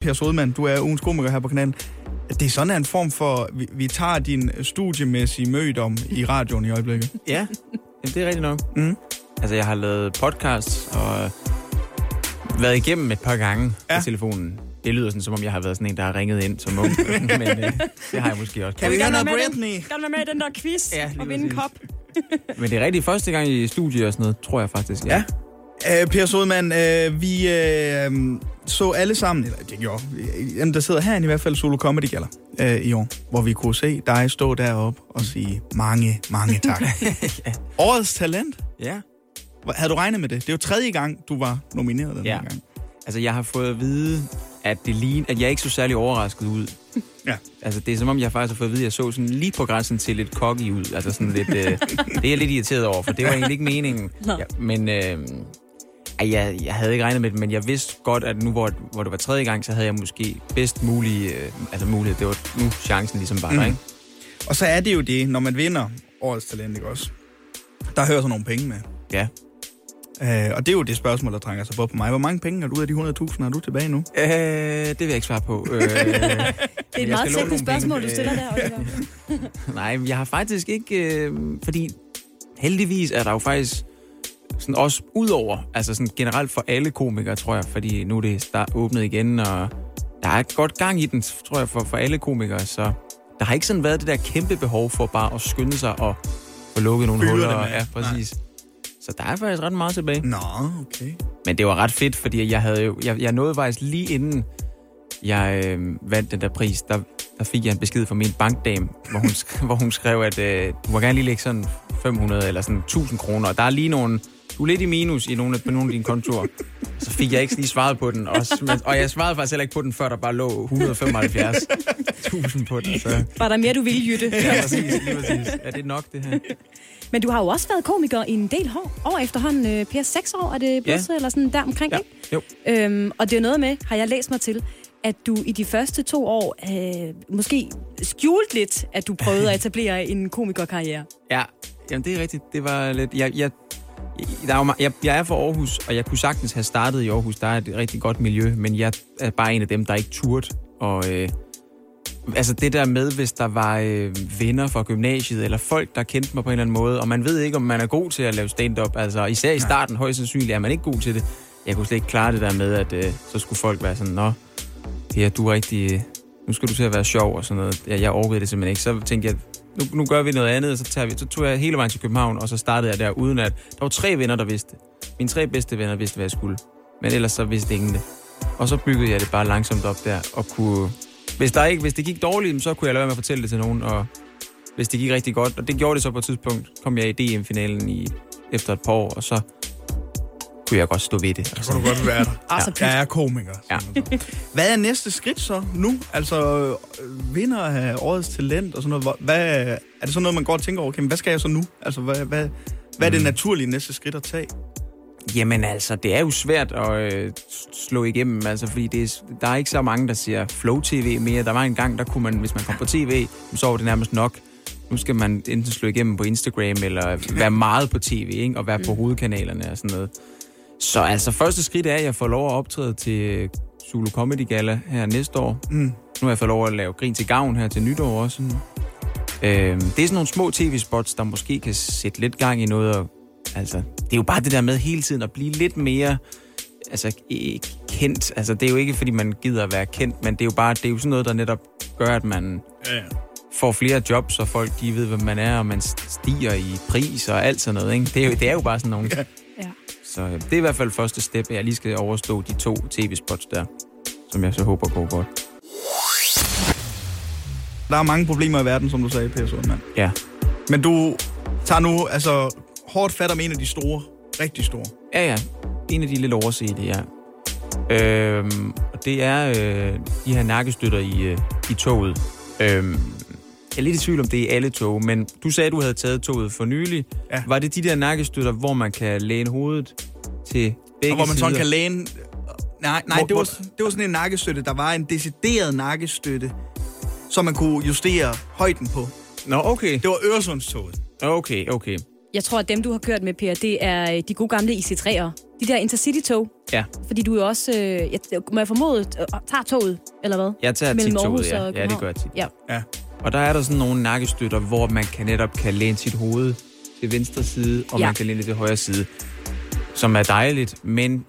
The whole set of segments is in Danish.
Per Sodman, du er ugens komiker her på kanalen. Det er sådan en form for, vi, vi tager din studiemæssige mødom i radioen i øjeblikket. Ja, det er rigtigt nok. Mm. Altså, jeg har lavet podcasts og været igennem et par gange ja. Ja. på telefonen. Det lyder sådan, som om jeg har været sådan en, der har ringet ind som ung. Men øh, det har jeg måske også. Kan vi noget med Britney? Den, kan du være med i den der quiz Ja, og vinde en kop? Men det er rigtig første gang i studiet og sådan noget, tror jeg faktisk. Ja. Uh, per Sodman, uh, vi uh, så alle sammen, eller det gjorde, dem der sidder herinde i hvert fald, Solo Comedy Gala uh, i år, hvor vi kunne se dig stå deroppe og sige mange, mange tak. Årets talent? ja. Havde du regnet med det? Det er jo tredje gang, du var nomineret den Ja. her gang. Altså, jeg har fået at vide, at, det lign, at jeg ikke så særlig overrasket ud. Ja. Altså, det er som om, jeg faktisk har fået at vide, at jeg så sådan lige på grænsen til lidt cocky ud. Altså sådan lidt... Øh, det er jeg lidt irriteret over, for det var egentlig ikke meningen. Ja, men øh, ej, jeg, jeg havde ikke regnet med det, men jeg vidste godt, at nu, hvor, hvor det var tredje gang, så havde jeg måske bedst mulig øh, altså mulighed. Det var nu chancen ligesom bare, Mm. mm. ikke? Og så er det jo det, når man vinder Årets talent, ikke også? Der hører så nogle penge med. Ja. Uh, og det er jo det spørgsmål, der trænger sig på på mig. Hvor mange penge er du ud af de 100.000, har du tilbage nu? Øh, det vil jeg ikke svare på. Øh, Det er et meget teknisk spørgsmål, penge. du stiller der. Oliver. Nej, jeg har faktisk ikke... Øh, fordi heldigvis er der jo faktisk sådan også udover, altså sådan generelt for alle komikere, tror jeg, fordi nu er det start, åbnet igen, og der er et godt gang i den, tror jeg, for, for alle komikere, så der har ikke sådan været det der kæmpe behov for bare at skynde sig og få lukket nogle Fylde huller. med. Ja, præcis. Så der er faktisk ret meget tilbage. Nå, okay. Men det var ret fedt, fordi jeg havde jo, jeg, jeg nåede faktisk lige inden jeg øh, vandt den der pris, der, der fik jeg en besked fra min bankdame, hvor hun, hvor hun skrev, at øh, du må gerne lige lægge sådan 500 eller sådan 1000 kroner, og der er lige nogle, er lidt i minus i nogle af, på nogle af dine kontorer. Så fik jeg ikke lige svaret på den, også, men, og jeg svarede faktisk heller ikke på den, før der bare lå 175.000 på den. Så. Var der mere, du ville, Jytte? Ja, præcis, lige præcis. Er det nok, det her? Men du har jo også været komiker i en del år, år efterhånden. Øh, Per, seks år er det blevet, Ja. eller sådan der omkring, Ja, ikke? jo. Øhm, og det er noget med, har jeg læst mig til, at du i de første to år øh, måske skjulte lidt, at du prøvede at etablere en komikerkarriere. Ja, jamen det er rigtigt. Det var lidt... Jeg, jeg, der er jo, jeg, jeg er fra Aarhus, og jeg kunne sagtens have startet i Aarhus. Der er et rigtig godt miljø, men jeg er bare en af dem, der ikke turde. Og øh, altså det der med, hvis der var øh, venner fra gymnasiet, eller folk, der kendte mig på en eller anden måde, og man ved ikke, om man er god til at lave stand-up. Altså især i starten, højst sandsynligt er man ikke god til det. Jeg kunne slet ikke klare det der med, at øh, så skulle folk være sådan, Nå, du er rigtig... Nu skal du til at være sjov og sådan noget. Jeg, jeg orkede det simpelthen ikke. Så tænkte jeg, nu, nu gør vi noget andet, og så, tager vi, så tog jeg hele vejen til København, og så startede jeg der, uden at... Der var tre venner, der vidste. Mine tre bedste venner vidste, hvad jeg skulle. Men ellers så vidste ingen det. Og så byggede jeg det bare langsomt op der, og kunne... Hvis, der ikke, hvis det gik dårligt, så kunne jeg lade være med at fortælle det til nogen, og hvis det gik rigtig godt, og det gjorde det så på et tidspunkt, kom jeg i DM-finalen i, efter et par år, og så kunne jeg godt stå ved det. Så kan du godt være der. Altså, Jeg er komiker. Ja. Hvad er næste skridt så nu? Altså, øh, vinder af årets talent og sådan noget. Hvad, er det sådan noget, man går og tænker over? Okay, hvad skal jeg så nu? Altså, hvad, hvad, hvad er det naturlige næste skridt at tage? Jamen altså, det er jo svært at øh, slå igennem, altså, fordi det er, der er ikke så mange, der ser Flow-TV mere. Der var en gang, der kunne man, hvis man kom på tv, så var det nærmest nok. Nu skal man enten slå igennem på Instagram, eller være meget på tv, ikke? og være på hovedkanalerne og sådan noget. Så altså, første skridt er, at jeg får lov at optræde til Zulu Comedy Gala her næste år. Mm. Nu har jeg fået lov at lave grin til gavn her til nytår også. Øhm, det er sådan nogle små tv-spots, der måske kan sætte lidt gang i noget. Og, altså, det er jo bare det der med hele tiden at blive lidt mere altså, kendt. Altså, det er jo ikke, fordi man gider at være kendt, men det er jo bare det er jo sådan noget, der netop gør, at man Ja. får flere jobs, og folk de ved, hvem man er, og man stiger i pris og alt sådan noget. Ikke? Det, er jo, det er jo bare sådan nogle... Ja. Så øh, det er i hvert fald første step, at jeg lige skal overstå de to tv-spots der, som jeg så håber går godt. Der er mange problemer i verden, som du sagde, Per Sundman. Ja. Men du tager nu altså hårdt fat om en af de store, rigtig store. Ja, ja. En af de lidt oversete, ja. Øhm, og det er øh, de her nakkestøtter i, øh, i toget. Øhm, jeg er lidt i tvivl om det er i alle tog, men du sagde, du havde taget toget for nylig. Ja. Var det de der nakkestøtter, hvor man kan læne hovedet til begge Og hvor man sådan sider? kan læne... Nej, nej Hvor- det, var, hvor- det var sådan en nakkestøtte. Der var en decideret nakkestøtte, som man kunne justere højden på. Nå, okay. Det var Øresundstoget. Okay, okay. Jeg tror, at dem, du har kørt med, Per, det er øh, de gode gamle IC3'ere. De der Intercity-tog. Ja, Fordi du er jo også, øh, jeg, må jeg formode, øh, tager toget, eller hvad? jeg tager tit toget, ja. ja, det gør jeg tit. Ja. Ja. Og der er der sådan nogle nakkestøtter, hvor man kan netop kan læne sit hoved til venstre side, og Ja. man kan læne det til højre side, som er dejligt. Men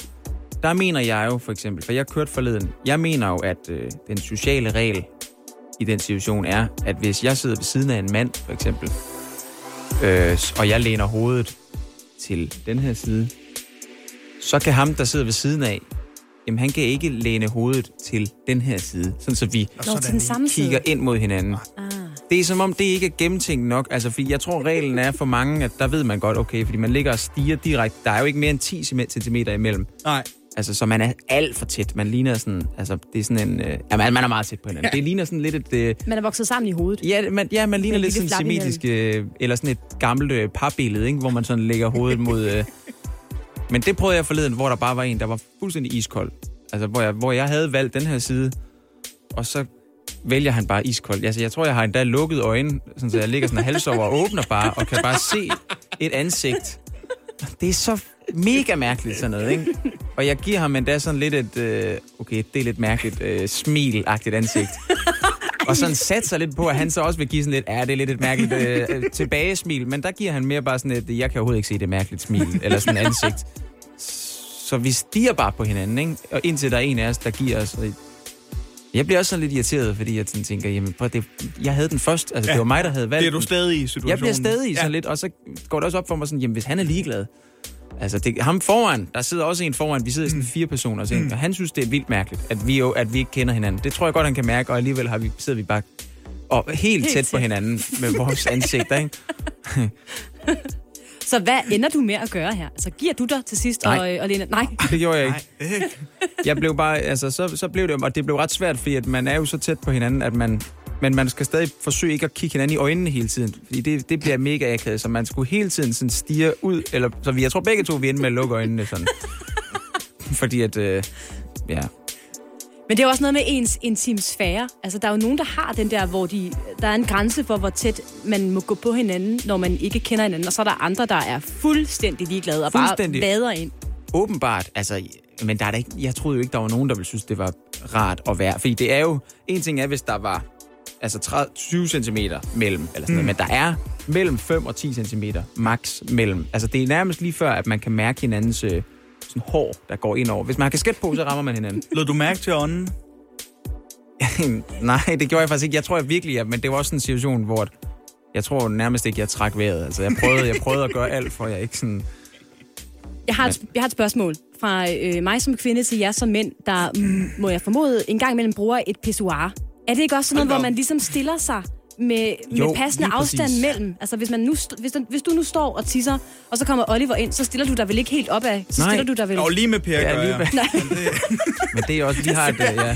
der mener jeg jo for eksempel, for jeg kørte forleden, jeg mener jo, at øh, den sociale regel i den situation er, at hvis jeg sidder ved siden af en mand, for eksempel, øh, og jeg læner hovedet til den her side, så kan ham, der sidder ved siden af, jamen han kan ikke læne hovedet til den her side, sådan så vi Nå, sådan den side. kigger ind mod hinanden. Ah. Det er som om, det ikke er gennemtænkt nok. Altså, fordi jeg tror, reglen er for mange, at der ved man godt, okay, fordi man ligger og stiger direkte. Der er jo ikke mere end 10 cm imellem. Nej. Altså, så man er alt for tæt. Man ligner sådan, altså, det er sådan en... Øh, ja, man, man er meget tæt på hinanden. Ja. Det ligner sådan lidt et... Øh, Man er vokset sammen i hovedet. ja, man, ja, man ligner lidt sådan semitisk... Øh, eller sådan et gammelt øh, parbillede, ikke? Hvor man sådan lægger hovedet mod... Øh. Men det prøvede jeg forleden, hvor der bare var en, der var fuldstændig iskold. Altså, hvor jeg, hvor jeg havde valgt den her side, og så vælger han bare iskold. Altså, jeg tror, jeg har endda lukket øjnene, sådan, så jeg ligger sådan hals over og åbner bare, og kan bare se et ansigt. Det er så mega mærkeligt sådan noget, ikke? Og jeg giver ham endda sådan lidt et, øh, okay, det er lidt mærkeligt, øh, smil ansigt. Og sådan satser lidt på, at han så også vil give sådan lidt, ja, det er lidt et mærkeligt øh, øh, tilbagesmil, men der giver han mere bare sådan et, jeg kan overhovedet ikke se det mærkeligt smil, eller sådan et ansigt. Så vi stiger bare på hinanden, ikke? Og indtil der er en af os, der giver os. og Jeg bliver også sådan lidt irriteret, fordi jeg sådan tænker, jamen, prøv, det, jeg havde den først, altså ja. Det var mig, der havde valgt Det er du stadig i situationen. Jeg bliver stadig sådan ja. lidt, og så går det også op for mig sådan, jamen hvis han er ligeglad, altså det, ham foran, der sidder også en foran, vi sidder sådan fire personer, så, mm. og han synes, det er vildt mærkeligt, at vi, jo, at vi ikke kender hinanden. Det tror jeg godt, han kan mærke, og alligevel har vi, sidder vi bare og helt, Helt helt tæt på tæt. hinanden med vores ansigter, ikke? Så hvad ender du med at gøre her? Altså, giver du dig til sidst Nej. og, og Lena? Nej. Det gjorde jeg ikke. Jeg blev bare, altså så, så blev det, og det blev ret svært, fordi at man er jo så tæt på hinanden, at man, men man skal stadig forsøge ikke at kigge hinanden i øjnene hele tiden, fordi det, det bliver mega akavet, så man skulle hele tiden sådan stige ud, eller, så vi, jeg tror begge to, vi endte med at lukke øjnene sådan. fordi at, øh, ja, Men det er også noget med ens intim sfære. Altså, der er jo nogen, der har den der, hvor de, der er en grænse for, hvor tæt man må gå på hinanden, når man ikke kender hinanden. Og så er der andre, der er fuldstændig ligeglade og bare Fuldstændig. vader ind. åbenbart, altså, men der er der ikke, jeg troede jo ikke, der var nogen, der ville synes, det var rart at være. Fordi det er jo, en ting er, hvis der var altså 30, 20 cm mellem, eller sådan mm. noget, men der er mellem 5 og 10 cm max mellem. Altså, det er nærmest lige før, at man kan mærke hinandens øh, sådan hår, der går ind over. Hvis man har kasket på, så rammer man hinanden. Lod du mærke til ånden? Nej, det gjorde jeg faktisk ikke. Jeg tror jeg virkelig, at, men det var også en situation, hvor jeg tror nærmest ikke, jeg trak vejret. Altså, jeg prøvede, jeg prøvede at gøre alt, for jeg ikke sådan... Jeg har, et, jeg har et spørgsmål fra øh, mig som kvinde til jer som mænd, der, mm, må jeg formode, en gang imellem bruger et pissoir. Er det ikke også sådan noget, hvor man ligesom stiller sig med, Jo, med passende lige præcis. afstand mellem? Altså, hvis, man nu, hvis, den, hvis du nu står og tisser, og så kommer Oliver ind, så stiller du dig vel ikke helt op af? Så Nej. stiller du dig vel... Jo, lige med Per Ja, gør lige jeg. med- Nej. Men det er også, vi har et, øh, ja,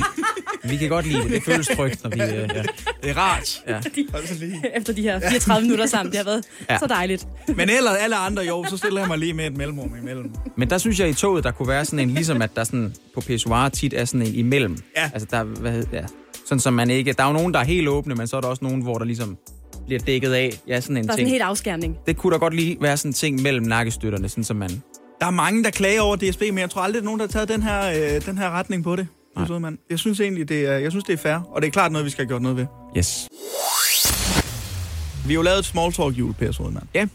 vi kan godt lide det. Det føles trygt, når vi... Øh, ja. Det er rart. Ja. Lige. Efter de her 34 minutter sammen. Det har været ja. Ja. så dejligt. Men ellers alle andre, jo, så stiller jeg mig lige med et mellemrum imellem. Men der synes jeg i toget, der kunne være sådan en, ligesom at der sådan på pissoir tit er sådan en imellem. Ja. Altså der, hvad hed, ja. Sådan som man ikke... Der er jo nogen, der er helt åbne, men så er der også nogen, hvor der ligesom bliver dækket af. Ja, sådan en Der er sådan ting. en helt afskærmning. Det kunne da godt lige være sådan en ting mellem nakkestøtterne, sådan som man... Der er mange, der klager over DSB, men jeg tror aldrig, at nogen, der har taget den her, øh, den her retning på det. Nej. Man. Jeg synes egentlig, det er, jeg synes, det er fair, og det er klart noget, vi skal have gjort noget ved. Yes. Vi har jo lavet et small talk jul, Per Sodemann. Ja.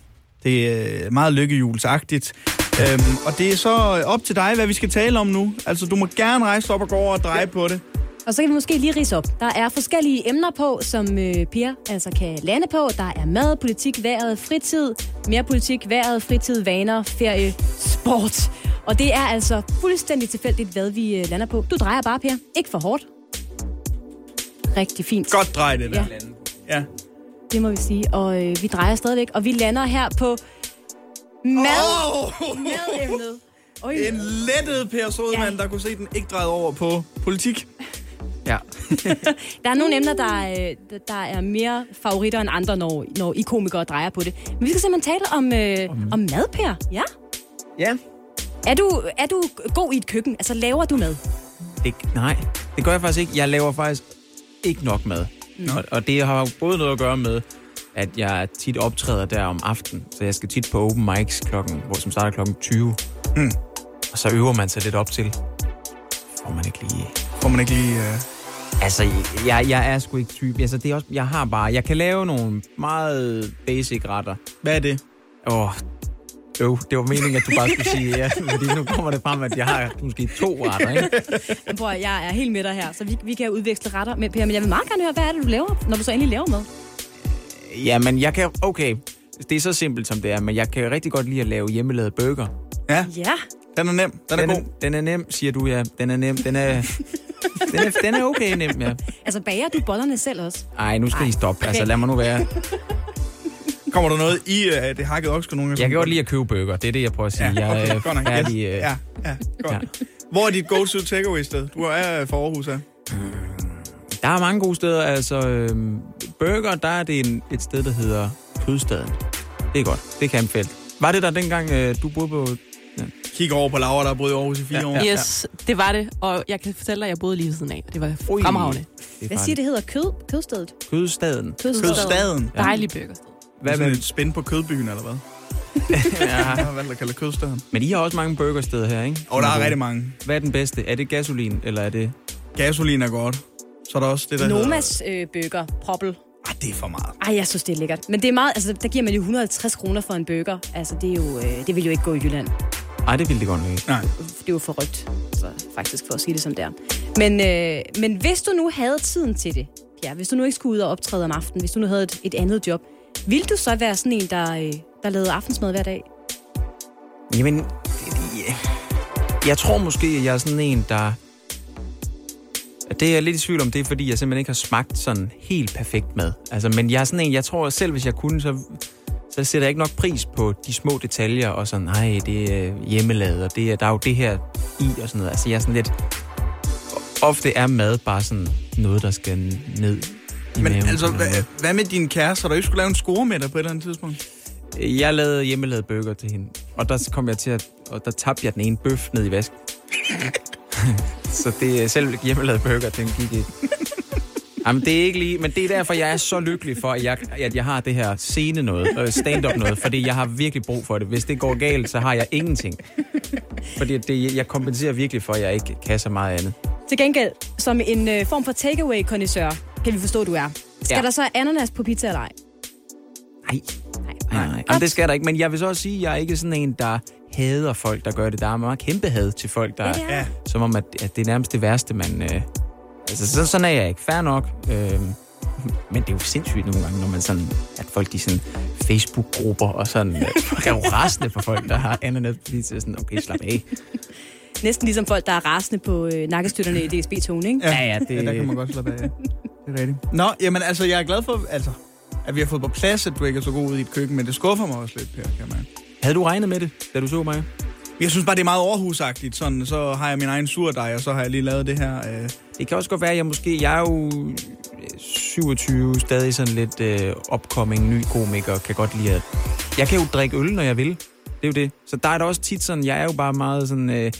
Det er øh, meget lykkehjulsagtigt. Øhm, og det er så op til dig, hvad vi skal tale om nu. Altså, du må gerne rejse op og gå over og dreje på det. Og så kan vi måske lige rise op. Der er forskellige emner på, som øh, Per altså kan lande på. Der er mad, politik, vejret, fritid, mere politik, vejret, fritid, vaner, ferie, sport. Og det er altså fuldstændig tilfældigt, hvad vi øh, lander på. Du drejer bare, Per. Ikke for hårdt. Rigtig fint. Godt drej det der. Ja. Ja. Det må vi sige. Og øh, vi drejer stadigvæk. Og vi lander her på mad. Oh! Mademnet. Oj. En lettet Per Sodemann, ja. der kunne se den ikke drejet over på politik. Ja. Der er nogle emner, der, er, der er mere favoritter end andre, når, når I komikere drejer på det. Men vi skal simpelthen tale om, øh, om mad, Per. Ja. Ja. Er du, er du god i et køkken? Altså, laver du mad? Det, nej, det gør jeg faktisk ikke. Jeg laver faktisk ikke nok mad. Mm. Og, og det har jo både noget at gøre med, at jeg tit optræder der om aftenen, så jeg skal tit på open mics, klokken, hvor, som starter klokken 20. Mm. Og så øver man sig lidt op til. Får man ikke lige... Får man ikke lige... Uh... Altså, jeg, jeg er sgu ikke type. Altså, det er også, jeg har bare... Jeg kan lave nogle meget basic retter. Hvad er det? Åh, oh, øv, det var meningen, at du bare skulle sige ja, fordi nu kommer det frem, at jeg har måske to retter, ikke? Men Prøv, at- jeg er helt med dig her, så vi, vi kan udveksle retter med Per, men jeg vil meget gerne høre, hvad er det, du laver, når du så endelig laver mad? Jamen, jeg kan... Okay, det er så simpelt, som det er, men jeg kan rigtig godt lide at lave hjemmelavet burger. Ja, Ja, den er nem. Den er den, god. er, den er nem, siger du, ja. Den er nem. Den er, den er, den er okay nem, ja. altså bager du bollerne selv også? Ej, nu skal I stoppe. Altså, lad mig nu være. Kommer der noget i uh, det hakkede oksko nogle gange? Jeg kan godt lide at købe burger. Det er det, jeg prøver at sige. Ja, Jeg okay, er godt nok. færdig... Yes. øh, Ja, ja, godt. Hvor er dit go-to takeaway sted? Du er fra Aarhus, ja? Der er mange gode steder. Altså, øhm, burger, der er det en, et sted, der hedder Kødstaden. Det er godt. Det kan jeg anbefale. Var det der dengang, øh, du boede på... Kig over på Laura, der har boet i Aarhus i fire Ja, år. ja. Yes, det var det. Og jeg kan fortælle dig, at jeg boede lige siden af. og Det var Ui. fremragende. Det Hvad siger det hedder? Kød? Kødstedet? Kødstaden. Kødstaden. Dejlig burgersted. Hvad, hvad, et spænd på kødbyen, eller hvad? ja. Jeg har valgt at kalde kødstaden. Men I har også mange burgersteder her, ikke? Og der er rigtig mange. Hvad er den bedste? Er det gasolin, eller er det... Gasolin er godt. Så er der også det, der Nomas øh, burger, hedder... Ah, det er for meget. Ej, jeg synes, det er lækkert. Men det er meget, altså, der giver man jo 150 kroner for en burger. Altså, det, er jo, øh, det vil jo ikke gå i Jylland. Nej, det ville det godt ikke. Nej. Det er jo for rødt, så faktisk for at sige det som det er. Men, øh, men hvis du nu havde tiden til det, ja, hvis du nu ikke skulle ud og optræde om aftenen, hvis du nu havde et, et andet job, ville du så være sådan en, der, øh, der lavede aftensmad hver dag? Jamen, ja. jeg tror måske, at jeg er sådan en, der... Det er jeg lidt i tvivl om, det er fordi, jeg simpelthen ikke har smagt sådan helt perfekt mad. Altså, men jeg er sådan en, jeg tror selv, hvis jeg kunne, så, så sætter jeg ikke nok pris på de små detaljer, og sådan, nej, det er hjemmelavet, og det er, der er jo det her i, og sådan noget. Altså, jeg er sådan lidt... Ofte er mad bare sådan noget, der skal ned i Men maven. altså, anden hvad, hvad med din kæreste? Har du ikke skulle lave en score med dig på et eller andet tidspunkt? Jeg lavede hjemmelavet burger til hende, og der kom jeg til at, og der tabte jeg den ene bøf ned i vasken. så det er selv hjemmelavet burger, den gik ikke. Jamen, det er ikke lige, men det er derfor, jeg er så lykkelig for, at jeg, at jeg har det her scene noget, øh, stand-up noget, fordi jeg har virkelig brug for det. Hvis det går galt, så har jeg ingenting. Fordi det, jeg kompenserer virkelig for, at jeg ikke kan så meget andet. Til gengæld, som en øh, form for takeaway kondisør kan vi forstå, du er. Skal Ja. der så ananas på pizza eller ej? Nej, Nej. nej, nej. Jamen, det skal der ikke, men jeg vil så også sige, at jeg er ikke sådan en, der hader folk, der gør det. Der er meget kæmpe had til folk, der, Ja, er. Som om, at, at det er nærmest det værste, man... Øh, altså, så, sådan er jeg ikke. Fair nok. Øh, men det er jo sindssygt nogle gange, når man sådan... At folk, de sådan Facebook-grupper og sådan... Er jo rasende for folk, der har ananas på pizza. Sådan, okay, slap af. Næsten ligesom folk, der er rasende på øh, nakkestøtterne i DSB-togen, ikke? Ja, ja, det- ja, der kan man godt slappe af. Ja. Det er rigtigt. Nå, jamen altså, jeg er glad for, altså, at vi har fået på plads, at du ikke er så god ud i et køkken, men det skuffer mig også lidt, Per, kan man. Havde du regnet med det, da du så mig? Jeg synes bare, det er meget overhusagtigt. Sådan, så har jeg min egen surdej, og så har jeg lige lavet det her. Øh, Det kan også godt være, at jeg måske... Jeg er jo øh, 27, stadig sådan lidt øh, upcoming, ny komiker, kan godt lide at... Jeg kan jo drikke øl, når jeg vil. Det er jo det. Så der er det også tit sådan, jeg er jo bare meget sådan... Øh,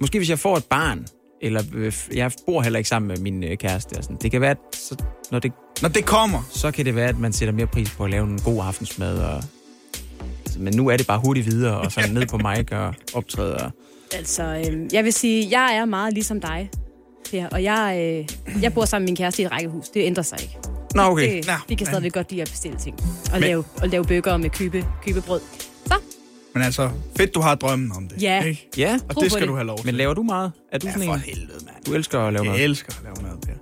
måske hvis jeg får et barn, eller øh, jeg bor heller ikke sammen med min øh, kæreste, og sådan. det kan være, at så, når det, når det kommer, så kan det være, at man sætter mere pris på at lave en god aftensmad. Og, men nu er det bare hurtigt videre, og sådan ned på mig og optræde. Altså, øh, jeg vil sige, jeg er meget ligesom dig, Per, og jeg, øh, jeg bor sammen med min kæreste i et rækkehus. Det ændrer sig ikke. Nå, okay. Det, Nå, vi kan stadigvæk godt lide at bestille ting. Og, Men- lave, og lave bøger med købe, købebrød. Så, men altså, fedt, du har drømmen om det. Ja. Ikke? Ja, Og Tro det skal det. du have lov til. men laver du meget? Er du ja, sådan for en? helvede, mand. Du elsker at lave mad? Jeg elsker at lave mad, Per.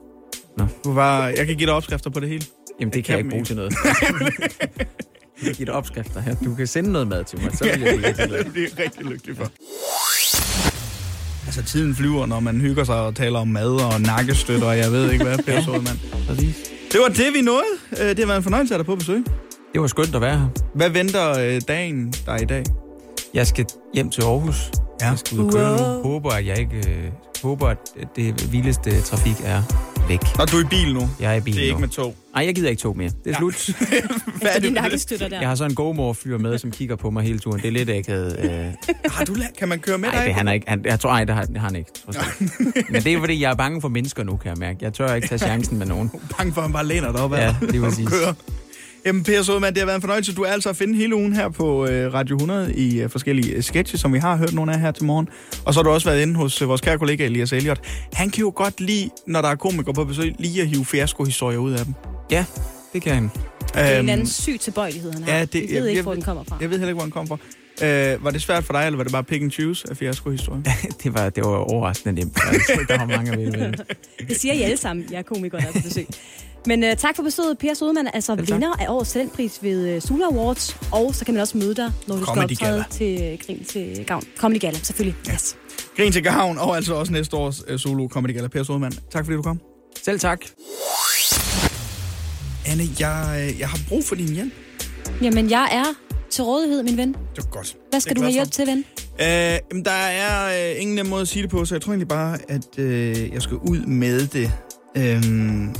Nå. Du bare, jeg kan give dig opskrifter på det hele. Jamen, det Jeg kan jeg ikke bruge til noget. Dig opskrifter her. Du kan sende noget mad til mig, så vil jeg blive rigtig glad. det er rigtig lykkelig for. Altså, tiden flyver, når man hygger sig og taler om mad og nakkestøtter, og jeg ved ikke hvad, Per Solman. Præcis. Det var det, vi nåede. Øh, Det har været en fornøjelse at have dig på besøg. Det var skønt at være her. Hvad venter øh, dagen der i dag? Jeg skal hjem til Aarhus. Ja. Jeg skal ud og køre nu. Håber, at jeg ikke... Øh, håber, at det vildeste trafik er væk. Og du er i bil nu. Jeg er i bilen Det er ikke nu. med tog. Nej, jeg gider ikke tog mere. Det er slut. Hvad med det? nakkestøtter der. Jeg har så en GoMore-fyr med, som kigger på mig hele turen. Det er lidt akavet. Øh, Har du lært? Kan man køre med nej, dig? det han er ikke. Han, jeg tror, ej, det har, det har han ikke. Men det er, fordi jeg er bange for mennesker nu, kan jeg mærke. Jeg tør ikke tage chancen med nogen. Bange for, at han bare læner dig op Ja, lige præcis. kører. Jamen, Per Sodemann, det har været en fornøjelse. Du er altså at finde hele ugen her på øh, Radio 100 i øh, forskellige øh, sketches, som vi har hørt nogle af her til morgen. Og så har du også været inde hos øh, vores kære kollega Elias Elliot. Han kan jo godt lide, når der er komikere på besøg, lige at hive fiasko-historier ud af dem. Ja, det kan han. Det er en Øhm, anden syg tilbøjelighed, han har. ja, det- det, jeg ved jeg- ikke, jeg- hvor den kommer fra. Jeg ved heller ikke, hvor den kommer fra. Øh, var det svært for dig, eller var det bare pick and choose af fiasko-historier? Det var, det var overraskende nemt. Der var mange vælge mellem. Det siger I alle sammen. Jeg er komiker, der er på besøg. Men uh, tak for besøget, Per Sodemann, altså tak. vinder af årets talentpris ved uh, Sula Awards. Og så kan man også møde dig, når du Comedy skal optræde Gala. til uh, Grin til Gavn. Comedy Gala, selvfølgelig. Yes. Grin til gavn, og altså også næste års øh, solo comedy gala. Per Sodemann, tak fordi du kom. Selv tak. Anne, jeg, øh, jeg har brug for din hjælp. Jamen, jeg er til rådighed, min ven. Det var godt. Hvad skal er du have hjælp for. til, ven? Øh, jamen, der er øh, ingen nem måde at sige det på, så jeg tror egentlig bare, at øh, jeg skal ud med det. Øhm,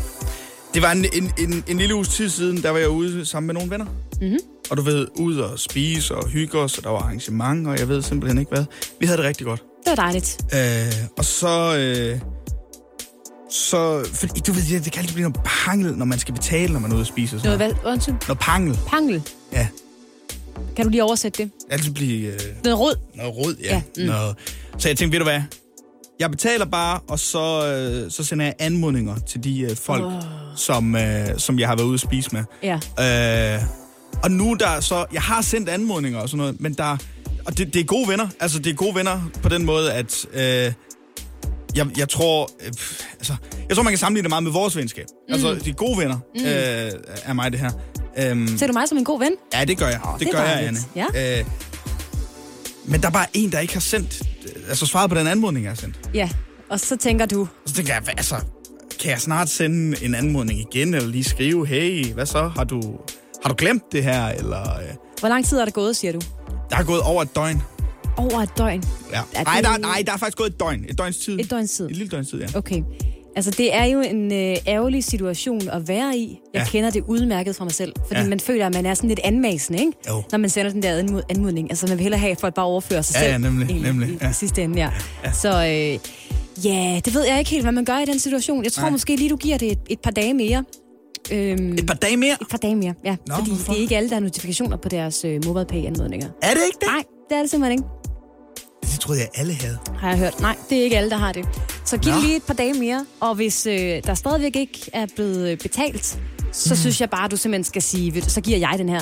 det var en, en, en, en lille uges tid siden, der var jeg ude sammen med nogle venner. Mhm. Og du ved, ud og spise og hygge os, og der var arrangement, og jeg ved simpelthen ikke hvad. Vi havde det rigtig godt. Det var dejligt. Øh, og så... Øh, så, fordi, du ved, det, det kan altid blive noget pangel, når man skal betale, når man er ude spise. Og sådan Noget, hvad? Undskyld. noget pangel, Pangel. ja. Kan du lige oversætte det? Altid blive... Øh, Noget rød. noget rod, ja. Ja, mm. noget. Så jeg tænkte, ved du hvad? Jeg betaler bare, og så, øh, så sender jeg anmodninger til de øh, folk, oh. som, øh, som jeg har været ude at spise med. Ja. Øh, og nu der så... Jeg har sendt anmodninger og sådan noget, men der... Og det, det er gode venner. Altså, det er gode venner på den måde, at... Øh, jeg, jeg tror... Øh, altså, jeg tror, man kan sammenligne det meget med vores venskab. Mm. Altså, de er gode venner mm. øh, er mig, det her. Øhm, Ser du mig som en god ven? Ja, det gør jeg. Åh, det, det gør jeg, Anne. Ja. Øh, men der er bare en, der ikke har sendt, altså svaret på den anmodning, jeg har sendt. Ja. Og så tænker du, Og så tænker jeg, hvad, altså, kan jeg snart sende en anmodning igen, eller lige skrive, hey, hvad så, har du, har du glemt det her, eller... Øh, hvor lang tid er der gået, siger du? der er gået over et døgn. Over et døgn. Ja. Nej, det- der, nej, der er faktisk gået et døgn. Et døgns tid. Et døgns tid. Et lille døgns tid, ja. Okay. Altså, det er jo en øh, ærgerlig situation at være i. Jeg Ja. kender det udmærket fra mig selv. Fordi Ja. man føler, at man er sådan lidt anmasende, ikke? Jo. Når man sender den der anmod- anmodning. Altså, man vil hellere have, at folk bare overfører sig Ja, selv. ja, nemlig, egentlig, nemlig, I, ja. i sidste ende, ja. ja. Så øh, ja, det ved jeg ikke helt, hvad man gør i den situation. Jeg tror Nej. måske lige, du giver det et, et par dage mere. Øhm, Et par dage mere. et par dage mere, ja. Nå, fordi hvorfor? det er ikke alle, der har notifikationer på deres øh, MobilePay-anmodninger. Er det ikke det? Nej, det er det simpelthen ikke. Det troede jeg, alle havde. har jeg hørt. Nej, det er ikke alle, der har det. Så giv Nå. lige et par dage mere, og hvis øh, der stadigvæk ikke er blevet øh, betalt, så mm. synes jeg bare, at du simpelthen skal sige, ved du, så giver jeg den her.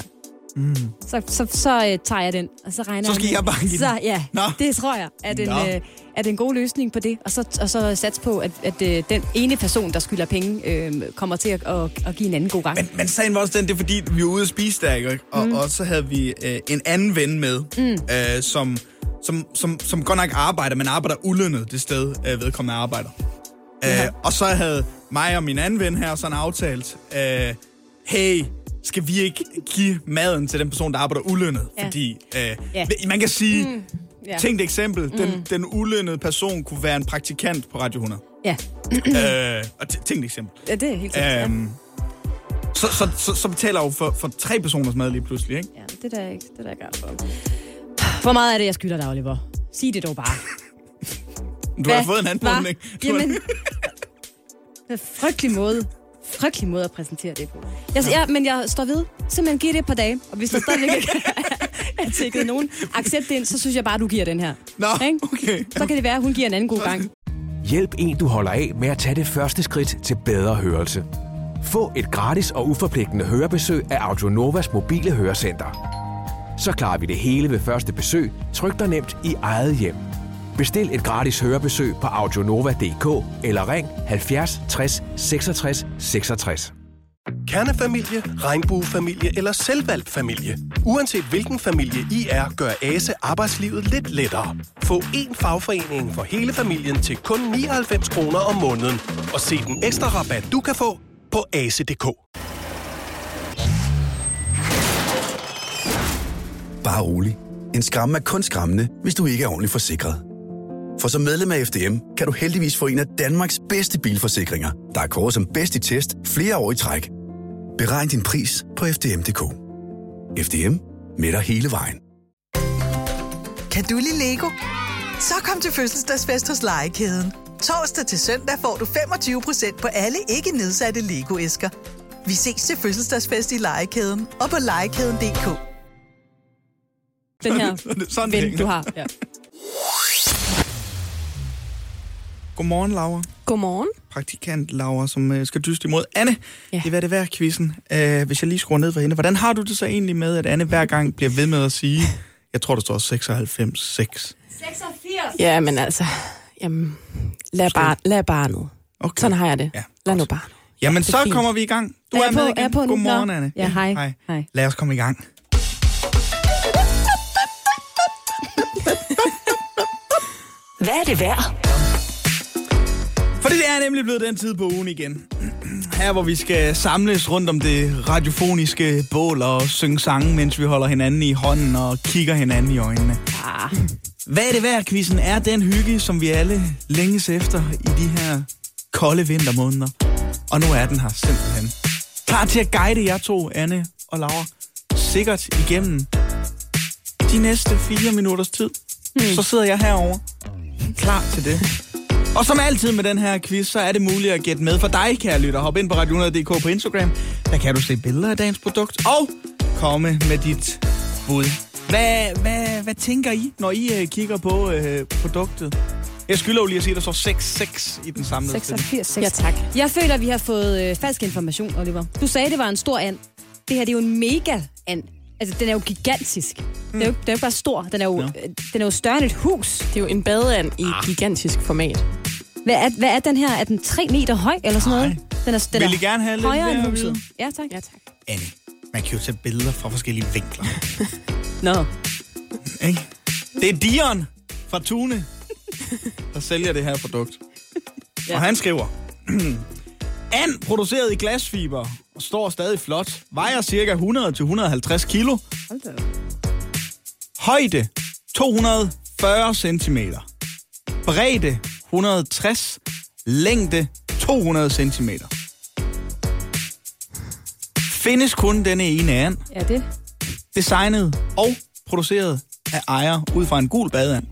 Mm. Så, så, så øh, tager jeg den, og så regner Så skal jeg bare give? Så ja, Nå. det tror jeg er den, Nå. øh, er den gode løsning på det. Og så, og så sats på, at, at øh, den ene person, der skylder penge, øh, kommer til at, at, at give en anden god gang. Men, men sagen var også den, det er fordi, vi var ude at spise der, ikke? Og, mm. og så havde vi øh, en anden ven med, mm. øh, som, som, som, som godt nok arbejder, men arbejder ulønnet det sted, øh, vedkommende arbejder. Ja. Øh, og så havde mig og min anden ven her sådan aftalt, øh, hey, skal vi ikke give maden til den person, der arbejder ulønnet? Ja. Fordi øh, Ja. man kan sige, mm. Ja. tænk et eksempel, mm. den, den ulønnede person kunne være en praktikant på Radio 100. Ja. øh, og t- tænk et eksempel. ja, det er helt sikkert. Øhm, så, så, så, så betaler jeg jo for, for tre personers mad lige pludselig, ikke? ja, det er der ikke, det er der ikke for. Hvor meget er det, jeg skylder dig, Oliver? Sig det dog bare. Du har fået en anmodning. Har- Jamen, hvad frygtelig måde. Frygtelig måde at præsentere det på. Jeg, ja, men jeg står ved. Simpelthen giv det et par dage. Og hvis der stadigvæk ikke er tækket nogen accept ind, så synes jeg bare, du giver den her. Nå, Ikke? okay. Så kan det være, at hun giver en anden god gang. Hjælp en, du holder af med at tage det første skridt til bedre hørelse. Få et gratis og uforpligtende hørebesøg af Audionovas mobile hørecenter. Så klarer vi det hele ved første besøg, tryk dig nemt i eget hjem. Bestil et gratis hørebesøg på audionova.dk eller ring 70 60 66 66. Kernefamilie, regnbuefamilie eller selvvalgt familie. Uanset hvilken familie I er, gør ASE arbejdslivet lidt lettere. Få én fagforening for hele familien til kun 99 kroner om måneden. Og se den ekstra rabat, du kan få på ase.dk. Bare rolig. En skræmme er kun skræmmende, hvis du ikke er ordentligt forsikret. For som medlem af FDM kan du heldigvis få en af Danmarks bedste bilforsikringer, der er kåret som bedst i test flere år i træk. Beregn din pris på FDM.dk. FDM med dig hele vejen. Kan du lide Lego? Så kom til fødselsdagsfest hos Legekæden. Torsdag til søndag får du 25% på alle ikke nedsatte Lego-æsker. Vi ses til fødselsdagsfest i Legekæden og på legekæden.dk. Den her Sådan ven, hænger. du har. Ja. Godmorgen, Laura. Godmorgen. Praktikant Laura, som øh, skal dyste imod Anne. Ja. Det er, hvad det værd, quizzen. Øh, hvis jeg lige skruer ned for hende. Hvordan har du det så egentlig med, at Anne hver gang bliver ved med at sige, jeg tror, der står 96, 6. 86. Ja, men altså, jamen, lad, bar, lad barnet. Okay. Sådan har jeg det. Ja, Lad nu barnet. Jamen, er så fint. kommer vi i gang. Du Er er, med på? igen. Er på? Godmorgen. Anne. Ja, hej. Hej. Lad os komme i gang. Hvad er det værd? For det er nemlig blevet den tid på ugen igen. Her, hvor vi skal samles rundt om det radiofoniske bål og synge sange, mens vi holder hinanden i hånden og kigger hinanden i øjnene. Ah, Hvad er det værd, quizzen er den hygge, som vi alle længes efter i de her kolde vintermåneder. Og nu er den her simpelthen. Klar til at guide jer to, Anne og Laura, sikkert igennem de næste fire minutters tid. Så sidder jeg herover klar til det. Og som altid med den her quiz, så er det muligt at gætte med for dig, kære lytter. Hop ind på radio100.dk på Instagram. Der kan du se billeder af dagens produkt og komme med dit bud. Hvad, hvad, hvad tænker I, når I uh, kigger på uh, produktet? Jeg skylder jo lige at sige, at der står 6-6 i den samlede stilling. 86. 6. Ja, tak. Jeg føler, at vi har fået øh, falsk information, Oliver. Du sagde, det var en stor and. Det her det er jo en mega and. Altså, den er jo gigantisk. Mm. Den, er jo, den er jo bare stor. Den er jo, Ja. den er jo større end et hus. Det er jo en badeand i Ah. gigantisk format. Hvad er, hvad er den her? Er den 3 meter høj eller sådan noget? Nej. Den er, den Vil I gerne have lidt højere end huset. Ja, tak. Ja, tak. Annie, man kan jo tage billeder fra forskellige vinkler. Nå. Ikke? Det er Dion fra Tune, der sælger det her produkt. Ja. Og han skriver, And produceret i glasfiber står stadig flot. Vejer cirka 100-150 kilo. Højde 240 cm. Bredde 160. Længde 200 cm. Findes kun denne ene and Ja, det. designet og produceret af ejer ud fra en gul badeand.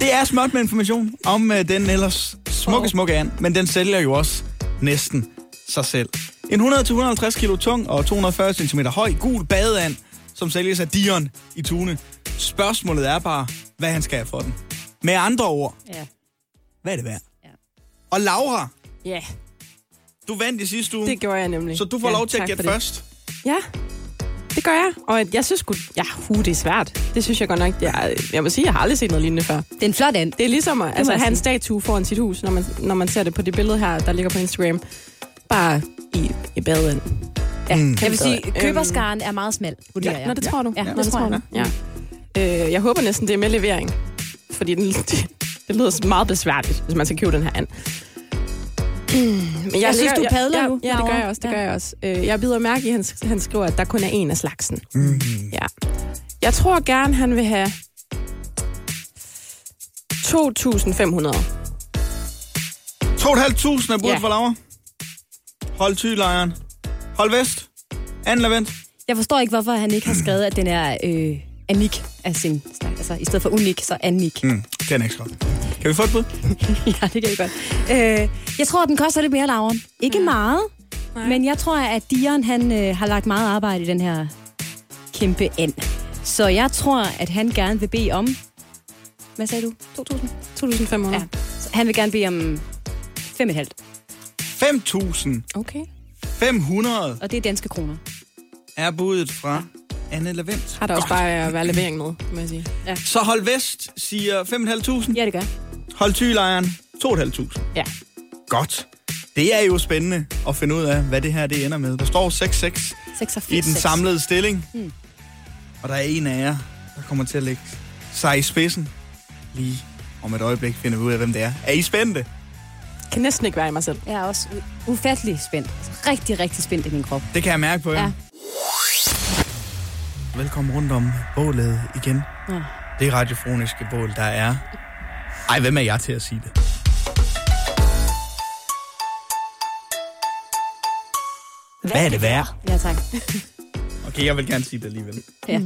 Det er småt med information om uh, den ellers smukke, smukke and, men den sælger jo også næsten sig selv. En 100-150 kilo tung og 240 cm høj gul badeand, som sælges af Dion i Tune. Spørgsmålet er bare, hvad han skal have for den. Med andre ord, Ja. hvad er det værd? Ja. Og Laura, Ja, du vandt i sidste uge, det gjorde jeg nemlig. så du får ja, lov til at gætte først. Ja, det gør jeg. Og jeg synes sgu, ja, hu, det er svært. Det synes jeg godt nok. Jeg, jeg må sige, jeg har aldrig set noget lignende før. Det er en flot and. Det er ligesom at altså, jeg have en statue foran sit hus, når man, når man ser det på det billede her, der ligger på Instagram. Bare i, i baden. Ja, Mm. Jeg vil sige, Øhm, køberskaren er meget smal, vurderer Ja, jeg. nå, det tror du. Ja, Nå, det tror jeg. Ja. Øh, jeg håber næsten, det er med levering. Fordi den, det, det lyder meget besværligt, hvis man skal købe den her and. Men Jeg synes, du padler ja, nu Ja, det gør jeg også. Det Ja. gør jeg også. Øh, jeg bider mærke i, at han, han skriver, at der kun er en af slagsen. Mm. Ja. Jeg tror gerne, han vil have 2.500. 2.500 er budt Ja. for Laura. Hold tylejren. Hold vest. Anden lavent. Jeg forstår ikke, hvorfor han ikke har skrevet, at den er øh, anik af sin snak. Altså, i stedet for unik, så anik. Mm, det er ikke godt. Kan vi få et bud? ja, det kan jeg godt. Øh, jeg tror, den koster lidt mere, Laura. Ikke ja. meget, Nej. men jeg tror, at Dion han, øh, har lagt meget arbejde i den her kæmpe and. Så jeg tror, at han gerne vil bede om... Hvad sagde du? 2.000? 2.500. Ja. Så han vil gerne bede om 5,5. 5.500 Okay. Og det er danske kroner. er budet fra Anne Lavent. Har der også bare at være levering med, må jeg sige. Så hold vest siger 5.500. Ja, det gør. Hold tylejren 2.500. Ja. Godt. Det er jo spændende at finde ud af, hvad det her det ender med. Der står 6-6 86. i den samlede stilling. Mm. Og der er en af jer, der kommer til at lægge sig i spidsen. Lige om et øjeblik finder vi ud af, hvem det er. Er I spændte? Kan næsten ikke være i mig selv. Jeg er også ufattelig spændt. Rigtig, rigtig spændt i min krop. Det kan jeg mærke på jer. Ja. Velkommen rundt om bålet igen. Ja. Det radiofoniske bål, der er... Ej, hvem er jeg til at sige det? Hvad er det værd? Ja, tak. Okay, jeg vil gerne sige det alligevel. Ja.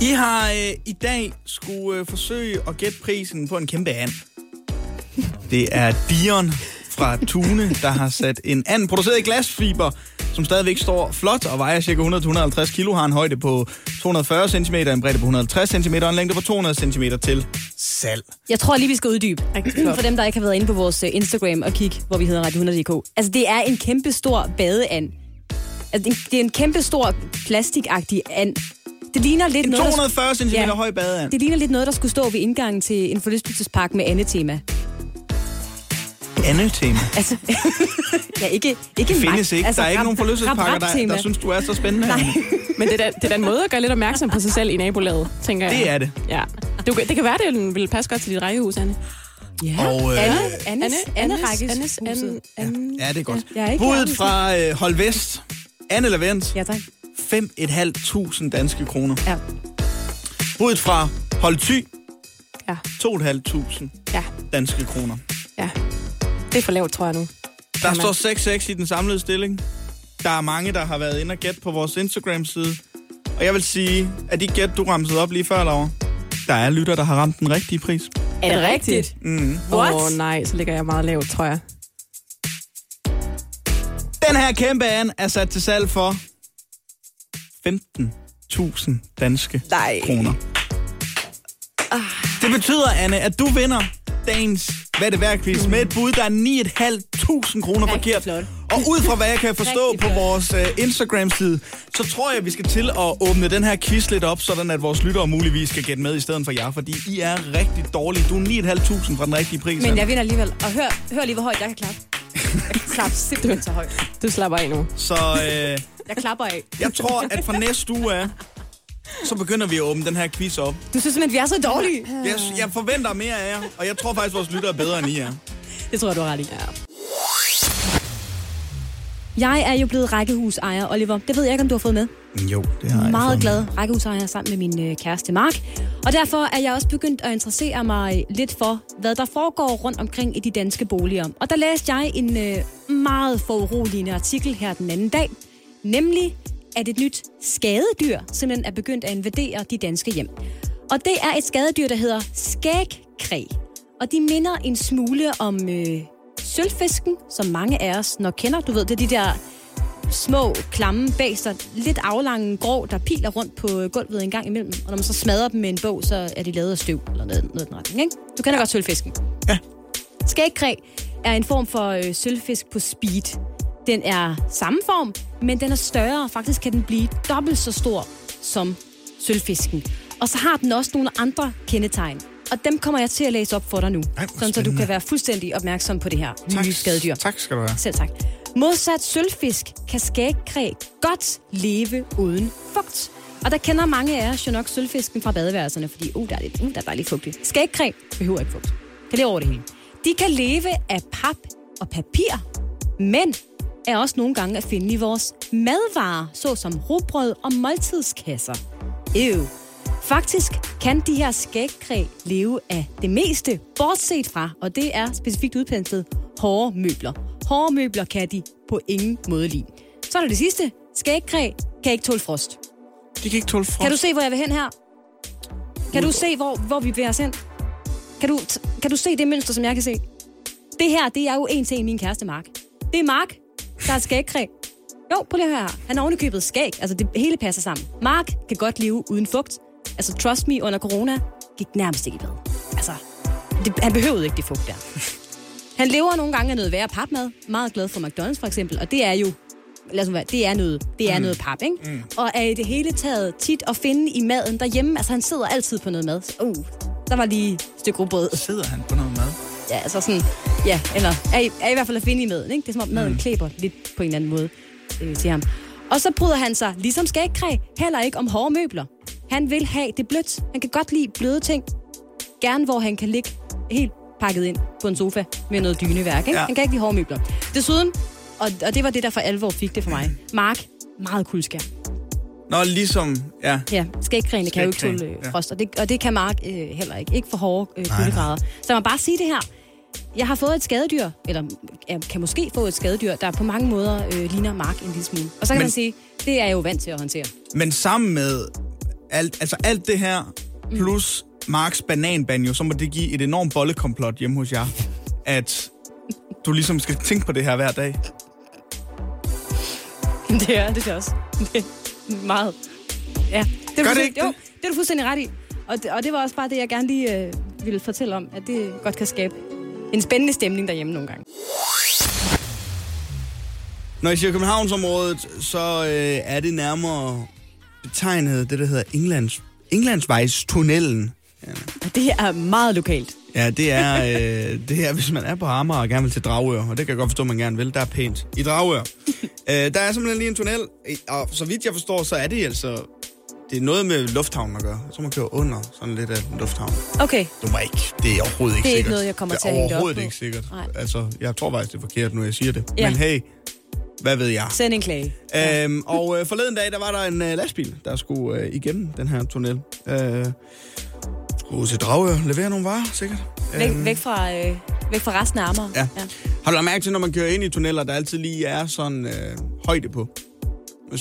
I har øh, i dag skulle øh, forsøge at gætte prisen på en kæmpe and. Det er Dion fra Tune, der har sat en and produceret i glasfiber, som stadigvæk står flot og vejer ca. 100-150 kilo, har en højde på 240 cm, en bredde på 150 cm og en længde på 200 cm til salg. Jeg tror lige, vi skal uddybe. For dem, der ikke har været inde på vores øh, Instagram og kigge, hvor vi hedder Radio 100.dk. Altså, det er en kæmpe stor badeand. Altså, det er- en kæmpe stor plastikagtig and. Det ligner lidt En noget, der- 240 cm Ja. høj badeand. Det ligner lidt noget, der skulle stå ved indgangen til en forlystelsespark med andetema. Andet tema. Altså, ja, ikke, ikke Det findes ikke. Altså, der er ikke rap- nogen forlystelsespakker, der, der synes, du er så spændende. Nej. Men det er, det er da en måde at gøre lidt opmærksom på sig selv i nabolaget, tænker jeg. Det er det. Ja. Du, det kan være, det vil passe godt til dit rækkehus, Anne. Ja. Og, øh, Anne, Anne, Rækkes Annes- huset. Anne- Ja, det er godt. Jeg er ikke Budet fra øh, Hold Vest. Anne Lavent. Ja, tak. 5.500 danske kroner. Ja. Budet fra Hold Thy. Ja. 2.500 Ja. danske kroner. Ja. Det er for lavt, tror jeg nu. Der man- står 6-6 i den samlede stilling. Der er mange, der har været inde og gætte på vores Instagram-side. Og jeg vil sige, at de gæt, du ramsede op lige før, Laura, der er lytter, der har ramt den rigtige pris. Er det rigtigt? Mm. Åh oh, nej, så ligger jeg meget lavt, tror jeg. Den her kæmpe an er sat til salg for 15.000 danske Nej. kroner. Det betyder, Anne, at du vinder dagens Hvad er det værd quiz med et bud, der er 9.500 kroner forkert. flot. Og ud fra hvad jeg kan forstå Rigtig på flot. vores uh, Instagram-side, så tror jeg, vi skal til at åbne den her quiz lidt op, sådan at vores lyttere muligvis skal gætte med i stedet for jer, fordi I er rigtig dårlige. Du er 9.500 fra den rigtige pris. Men jeg vinder alligevel. Og hør, hør lige, hvor højt jeg kan klappe. Jeg kan klappe simpelthen så højt. Du slapper af nu. Så øh, Jeg klapper af. jeg tror, at fra næste uge af, så begynder vi at åbne den her quiz op. Du synes simpelthen, vi er så dårlige. Jeg, jeg forventer mere af jer, og jeg tror faktisk, vores lyttere er bedre end I er. Det tror jeg, du har ret i. Ja. Jeg er jo blevet rækkehusejer, Oliver. Det ved jeg ikke, om du har fået med. Jo, det har jeg Meget fået. glad rækkehusejer sammen med min øh, kæreste Mark. Og derfor er jeg også begyndt at interessere mig lidt for, hvad der foregår rundt omkring i de danske boliger. Og der læste jeg en øh, meget foruroligende artikel her den anden dag. Nemlig, at et nyt skadedyr simpelthen er begyndt at invadere de danske hjem. Og det er et skadedyr, der hedder skægkræ. Og de minder en smule om øh, sølvfisken, som mange af os nok kender. Du ved, det er de der små, klamme baser, lidt aflange grå, der piler rundt på gulvet en gang imellem. Og når man så smadrer dem med en bog, så er de lavet af støv eller noget, noget den retning, ikke? Du kender godt sølvfisken. Ja. Skægkræ er en form for øh, sølvfisk på speed. Den er samme form, men den er større. Faktisk kan den blive dobbelt så stor som sølvfisken. Og så har den også nogle andre kendetegn. Og dem kommer jeg til at læse op for dig nu. hvor sådan, så du kan være fuldstændig opmærksom på det her nye skadedyr. Tak skal du have. Selv tak. Modsat sølvfisk kan skægkræ godt leve uden fugt. Og der kender mange af os jo nok sølvfisken fra badeværelserne, fordi uh, der er lidt, uh, der er dejligt fugtigt. Skægkræ behøver ikke fugt. Kan leve over det hele. De kan leve af pap og papir, men er også nogle gange at finde i vores madvarer, såsom rugbrød og måltidskasser. Ew. Faktisk kan de her skægkræ leve af det meste, bortset fra, og det er specifikt udpenslet, hårde møbler. Hårde møbler kan de på ingen måde lide. Så er der det sidste. Skægkræ kan ikke tåle frost. De kan ikke tåle frost. Kan du se, hvor jeg vil hen her? Kan du se, hvor, hvor vi os hen? Kan du, kan du se det mønster, som jeg kan se? Det her, det er jo en til en min kæreste Mark. Det er Mark, der er skægkræ. Jo, prøv lige at høre her. Han har ovenikøbet skæg. Altså, det hele passer sammen. Mark kan godt leve uden fugt. Altså, trust me, under corona gik nærmest ikke i bad. Altså, det, han behøvede ikke det fugt der. Han lever nogle gange af noget værre papmad. Meget glad for McDonald's for eksempel. Og det er jo lad os være, det er noget, det er mm. noget pap, ikke? Mm. Og er i det hele taget tit at finde i maden derhjemme. Altså, han sidder altid på noget mad. Uh, der var lige et stykke rugbrød. Sidder han på noget mad? Ja, altså sådan, ja, eller er i, er i hvert fald at finde i maden, ikke? Det er som om maden mm. klæber lidt på en eller anden måde øh, til ham. Og så bryder han sig, ligesom skægkræ, heller ikke om hårde møbler. Han vil have det blødt. Han kan godt lide bløde ting. Gerne hvor han kan ligge helt pakket ind på en sofa med noget dyneværk. Ikke? Ja. Han kan ikke lide hårde møbler. Desuden, og, og det var det, der for alvor fik det for mig. Mark, meget kuldskær. Nå, ligesom... Ja. Ja, skægkræne kan jo ikke tåle øh, ja. frost, og det, og det kan Mark øh, heller ikke. Ikke for hårde øh, kuldegrader. Så må bare sige det her. Jeg har fået et skadedyr, eller jeg kan måske få et skadedyr, der på mange måder øh, ligner Mark en lille smule. Og så kan Men- man sige, det er jeg jo vant til at håndtere. Men sammen med alt, altså alt det her, plus Marks bananbanjo, så må det give et enormt bollekomplot hjemme hos jer. At du ligesom skal tænke på det her hver dag? Det er det er også. Det er meget. Ja. Det er Gør det ikke jo, det? det er du fuldstændig ret i. Og det, og det var også bare det, jeg gerne lige øh, ville fortælle om, at det godt kan skabe en spændende stemning derhjemme nogle gange. Når I siger Københavnsområdet, så øh, er det nærmere betegnet det, der hedder Englands, Englandsvejstunnelen. Og det er meget lokalt. Ja, det er, øh, det er, hvis man er på Amager og gerne vil til Dragør, og det kan jeg godt forstå, at man gerne vil. Der er pænt. I Dragør. øh, der er simpelthen lige en tunnel, og så vidt jeg forstår, så er det altså... Det er noget med lufthavnen at gøre. Så man kører under sådan lidt af en lufthavn. Okay, Du må ikke. Det er overhovedet ikke Det er ikke sikkert. noget, jeg kommer det til er at hænge det op overhovedet på. ikke sikkert. Nej. Altså, jeg tror faktisk, det er forkert, nu jeg siger det. Ja. Men hey, hvad ved jeg? send en klage. Øhm, og øh, forleden dag, der var der en øh, lastbil, der skulle øh, igennem den her tunnel. Øh, skulle til Dragør, levere nogle varer, sikkert. Væk, Øhm, væk, fra, øh, væk fra resten af Amager. Ja. Har du lagt mærke til, når man kører ind i tunneller, der altid lige er sådan øh, højde på?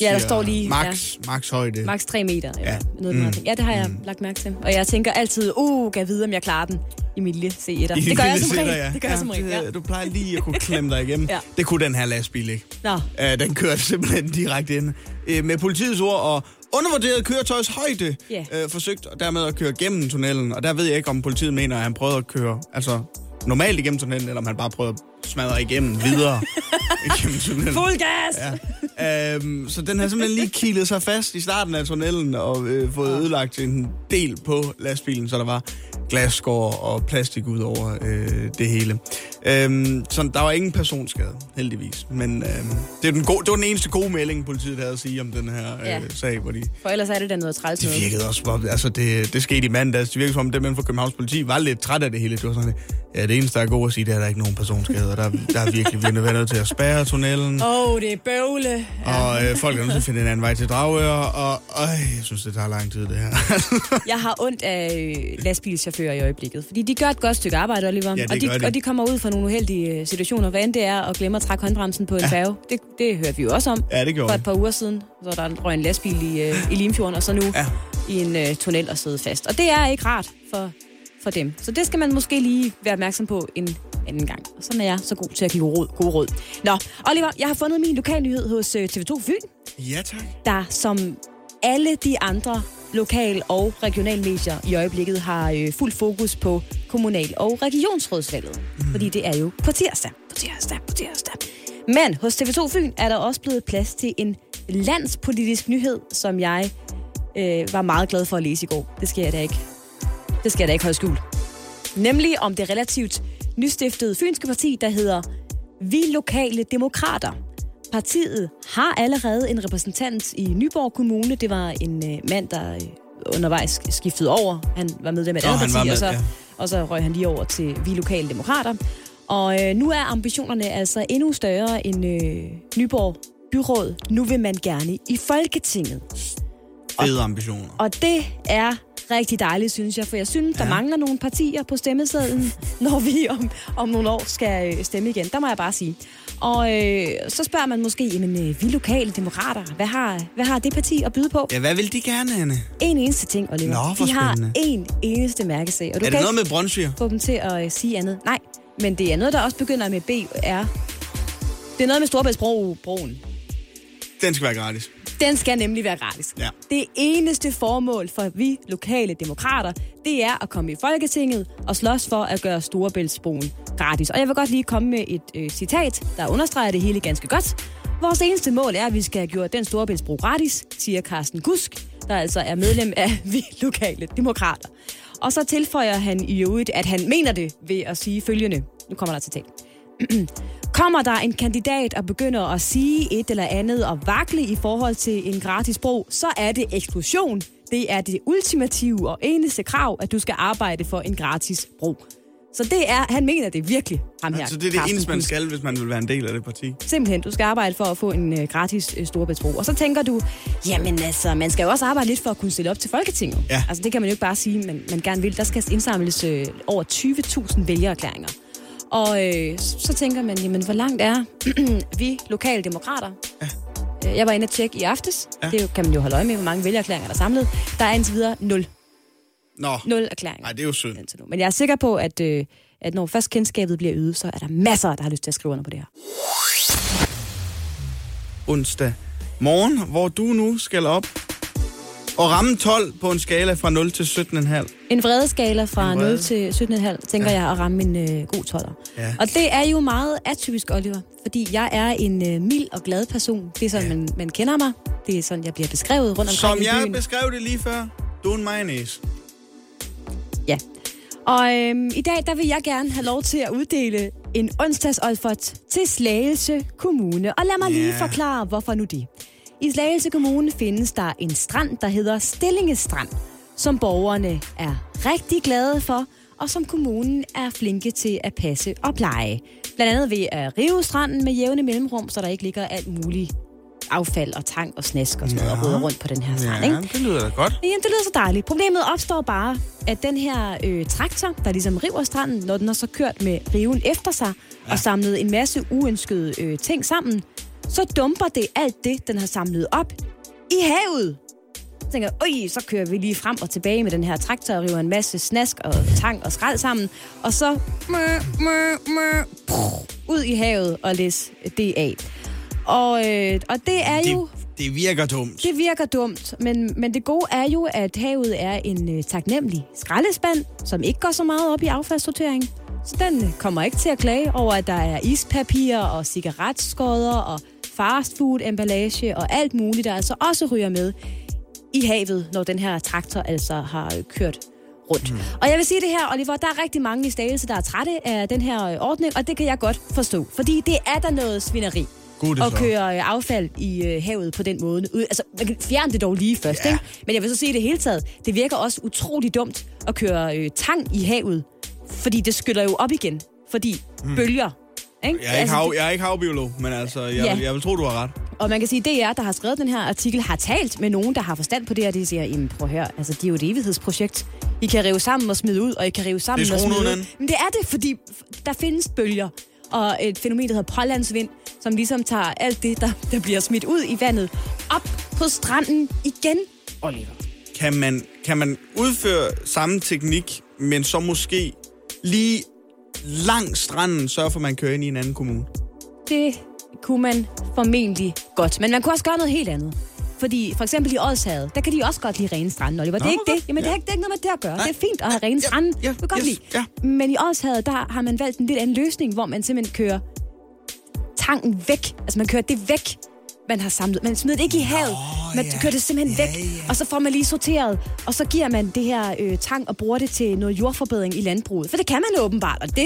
Ja, der står lige, Max, ja. max højde. Max 3 meter. Eller Ja. noget Mm. mm. Ja, det har jeg lagt mærke til. Og jeg tænker altid, uh, kan jeg vide, om jeg klarer den i mit lille C1'er. I Det gør lille jeg som regel. ja. Det gør jeg som regel, ja. Du plejer lige at kunne klemme dig igennem. Ja. Det kunne den her lastbil ikke. Nå, Uh, den kørte simpelthen direkte ind. Uh, med politiets ord og undervurderet køretøjs højde Ja. uh, forsøgt dermed at køre gennem tunnelen. Og der ved jeg ikke, om politiet mener, at han prøvede at køre altså, normalt igennem tunnelen, eller om han bare prøvede at smadre igennem videre igennem tunnelen. fuld gas! Ja. Øhm, så den har simpelthen lige kilet sig fast i starten af tunnelen og øh, fået ødelagt en del på lastbilen, så der var glasskår og plastik ud over øh, det hele. Øhm, så der var ingen personskade, heldigvis. Men øh, det, er den gode, det var den eneste gode melding, politiet havde at sige om den her øh, Ja. sag, hvor de For ellers er det da noget træls det virkede også, altså det, det skete i mandags. Det virkede som om dem inden for Københavns politi var lidt træt af det hele. Det var sådan, ja, det eneste, der er godt at sige, det er, at der er ikke nogen personskader. Der, der er virkelig vi er nødt til at spærre tunnelen. Åh, oh, det er bøvle. Og øh, folk er nødt til at finde en anden vej til Dragør, og øj, jeg synes, det tager lang tid, det her. Jeg har ondt af øh, lastbilschauffører i øjeblikket, fordi de gør et godt stykke arbejde, Oliver. Ja, det og, de, gør de. og de kommer ud fra nogle uheldige øh, situationer, hvad end det er, og glemmer at trække håndbremsen på en ja. færge. Det, det hørte vi jo også om ja, det gjorde for et par uger siden, så der røg en lastbil i, øh, i Limfjorden, og så nu Ja. ja. i en øh, tunnel og sidde fast. Og det er ikke rart for, for dem. Så det skal man måske lige være opmærksom på en anden gang. Og sådan er jeg så god til at give råd. Gode råd. Nå, Oliver, jeg har fundet min lokalnyhed hos øh, TV2 Fyn. Ja, tak. der som alle de andre lokal- og regionalmedier i øjeblikket har øh, fuld fokus på kommunal- og regionsrådsvalget. Mm. Fordi det er jo på tirsdag, på tirsdag, på tirsdag. Men hos TV2 Fyn er der også blevet plads til en landspolitisk nyhed, som jeg øh, var meget glad for at læse i går. Det skal jeg da ikke. Det skal jeg da ikke holde skjult. Nemlig om det relativt nystiftede fynske parti, der hedder Vi Lokale Demokrater. Partiet har allerede en repræsentant i Nyborg Kommune. Det var en øh, mand, der øh, undervejs skiftede over. Han var medlem af et Nå, andet parti, med, og, så, ja. og så røg han lige over til Vi Lokale Demokrater. Og øh, nu er ambitionerne altså endnu større end øh, Nyborg Byråd. Nu vil man gerne i Folketinget. Fede ambitioner. Og det er rigtig dejligt, synes jeg, for jeg synes, ja. der mangler nogle partier på stemmesedlen, når vi om, om nogle år skal øh, stemme igen. Der må jeg bare sige. Og øh, så spørger man måske, jamen, øh, vi lokale demokrater, hvad har, hvad har det parti at byde på? Ja, hvad vil de gerne, Anne? En eneste ting, Oliver. Nå, de har en eneste mærkesag, og du Er kan det noget ikke med Brøndshire? få dem til at øh, sige andet. Nej, men det er noget, der også begynder med B, er... Det er noget med Storebæltsbroen. Den skal være gratis. Den skal nemlig være gratis. Ja. Det eneste formål for vi lokale demokrater, det er at komme i Folketinget og slås for at gøre Storebæltsbroen gratis. Og jeg vil godt lige komme med et øh, citat, der understreger det hele ganske godt. Vores eneste mål er, at vi skal have gjort den Storebæltsbro gratis, siger Carsten Gusk, der altså er medlem af vi lokale demokrater. Og så tilføjer han i øvrigt, at han mener det ved at sige følgende. Nu kommer der citat. Kommer der en kandidat og begynder at sige et eller andet og vakle i forhold til en gratis bro, så er det eksklusion. Det er det ultimative og eneste krav, at du skal arbejde for en gratis bro. Så det er, han mener det virkelig, ham her. Så det er det Carsten eneste, man skal, hvis man vil være en del af det parti. Simpelthen, du skal arbejde for at få en øh, gratis øh, storebæltsbro. Og så tænker du, jamen altså, man skal jo også arbejde lidt for at kunne stille op til Folketinget. Ja. Altså det kan man jo ikke bare sige, men man gerne vil. Der skal indsamles øh, over 20.000 vælgererklæringer. Og øh, så tænker man, jamen hvor langt er vi lokale demokrater? Ja. Jeg var inde og tjekke i aftes. Ja. Det kan man jo holde øje med, hvor mange vælgererklæringer der er samlet. Der er indtil videre 0. Nå, 0 erklæringer. nej, det er jo synd. Men jeg er sikker på, at, øh, at når først kendskabet bliver ydet, så er der masser, der har lyst til at skrive under på det her. onsdag morgen, hvor du nu skal op og ramme 12 på en skala fra 0 til 17,5. En vredeskala fra En vrede. 0 til 17,5, tænker ja. jeg, at ramme en øh, god 12'er. Ja. Og det er jo meget atypisk, Oliver, fordi jeg er en øh, mild og glad person. Det er sådan, ja. man, man kender mig. Det er sådan, jeg bliver beskrevet rundt omkring Som i jeg byen. beskrev det lige før, du er en mayonnaise. Ja. Og øhm, i dag, der vil jeg gerne have lov til at uddele en onsdagsolfert til Slagelse Kommune. Og lad mig lige Ja. forklare, hvorfor nu det. I Slagelse Kommune findes der en strand, der hedder Stillingestrand, som borgerne er rigtig glade for, og som kommunen er flinke til at passe og pleje. Blandt andet ved at rive stranden med jævne mellemrum, så der ikke ligger alt muligt affald og tang og snask og sådan noget, og rundt på den her strand. Ja, ikke? det lyder da godt. Jamen, det lyder så dejligt. Problemet opstår bare, at den her øh, traktor, der ligesom river stranden, når den har så kørt med riven efter sig ja. og samlet en masse uønskede øh, ting sammen, så dumper det alt det, den har samlet op i havet. Så tænker jeg, så kører vi lige frem og tilbage med den her traktor og river en masse snask og tang og skrald sammen, og så mø, mø, mø, ud i havet og læs det af. Og, øh, og det er jo... Det, det virker dumt. Det virker dumt, men, men det gode er jo, at havet er en øh, taknemmelig skraldespand, som ikke går så meget op i affaldssortering. Så den kommer ikke til at klage over, at der er ispapir og cigaretskodder og fastfood-emballage og alt muligt, der altså også ryger med i havet, når den her traktor altså har øh, kørt rundt. Mm. Og jeg vil sige det her, Oliver, der er rigtig mange i Slagelse, der er trætte af den her øh, ordning, og det kan jeg godt forstå, fordi det er der noget svineri at så. køre øh, affald i havet på den måde. Ud- Altså, man kan fjerne det dog lige først, Ja. ikke? Men jeg vil så sige det hele taget. Det virker også utrolig dumt at køre øh, tang i havet, fordi det skyller jo op igen. Fordi mm. bølger, ikke? Jeg er, ikke hav, jeg er ikke havbiolog, men altså, jeg, Ja. vil, jeg vil tro, du har ret. Og man kan sige, at DR, der har skrevet den her artikel, har talt med nogen, der har forstand på det, og de siger, jamen prøv at høre, altså det er jo et evighedsprojekt. I kan rive sammen og smide ud, og I kan rive sammen og smide ud. Men det er det, fordi der findes bølger, og et fænomen, der hedder pålandsvind, som ligesom tager alt det, der, der bliver smidt ud i vandet, op på stranden igen. Oliver. Kan man, kan man udføre samme teknik, men så måske lige langs stranden sørge for, at man kører ind i en anden kommune? Det kunne man formentlig godt. Men man kunne også gøre noget helt andet. Fordi for eksempel i Odshavet, der kan de også godt lide rene strande, Oliver. Det er Nå, ikke det. Jamen, det, Ja. er ikke, det er ikke noget med det at gøre. Nej. Det er fint at have rene Ja, strande. ja, det kan godt yes, lide. ja. Men i Odshavet, der har man valgt en lidt anden løsning, hvor man simpelthen kører tangen væk. Altså man kører det væk, man har samlet. Man smider det ikke i havet. Man ja. kører det simpelthen Ja, væk. ja. Og så får man lige sorteret. Og så giver man det her øh, tang og bruger det til noget jordforbedring i landbruget. For det kan man åbenbart, og det,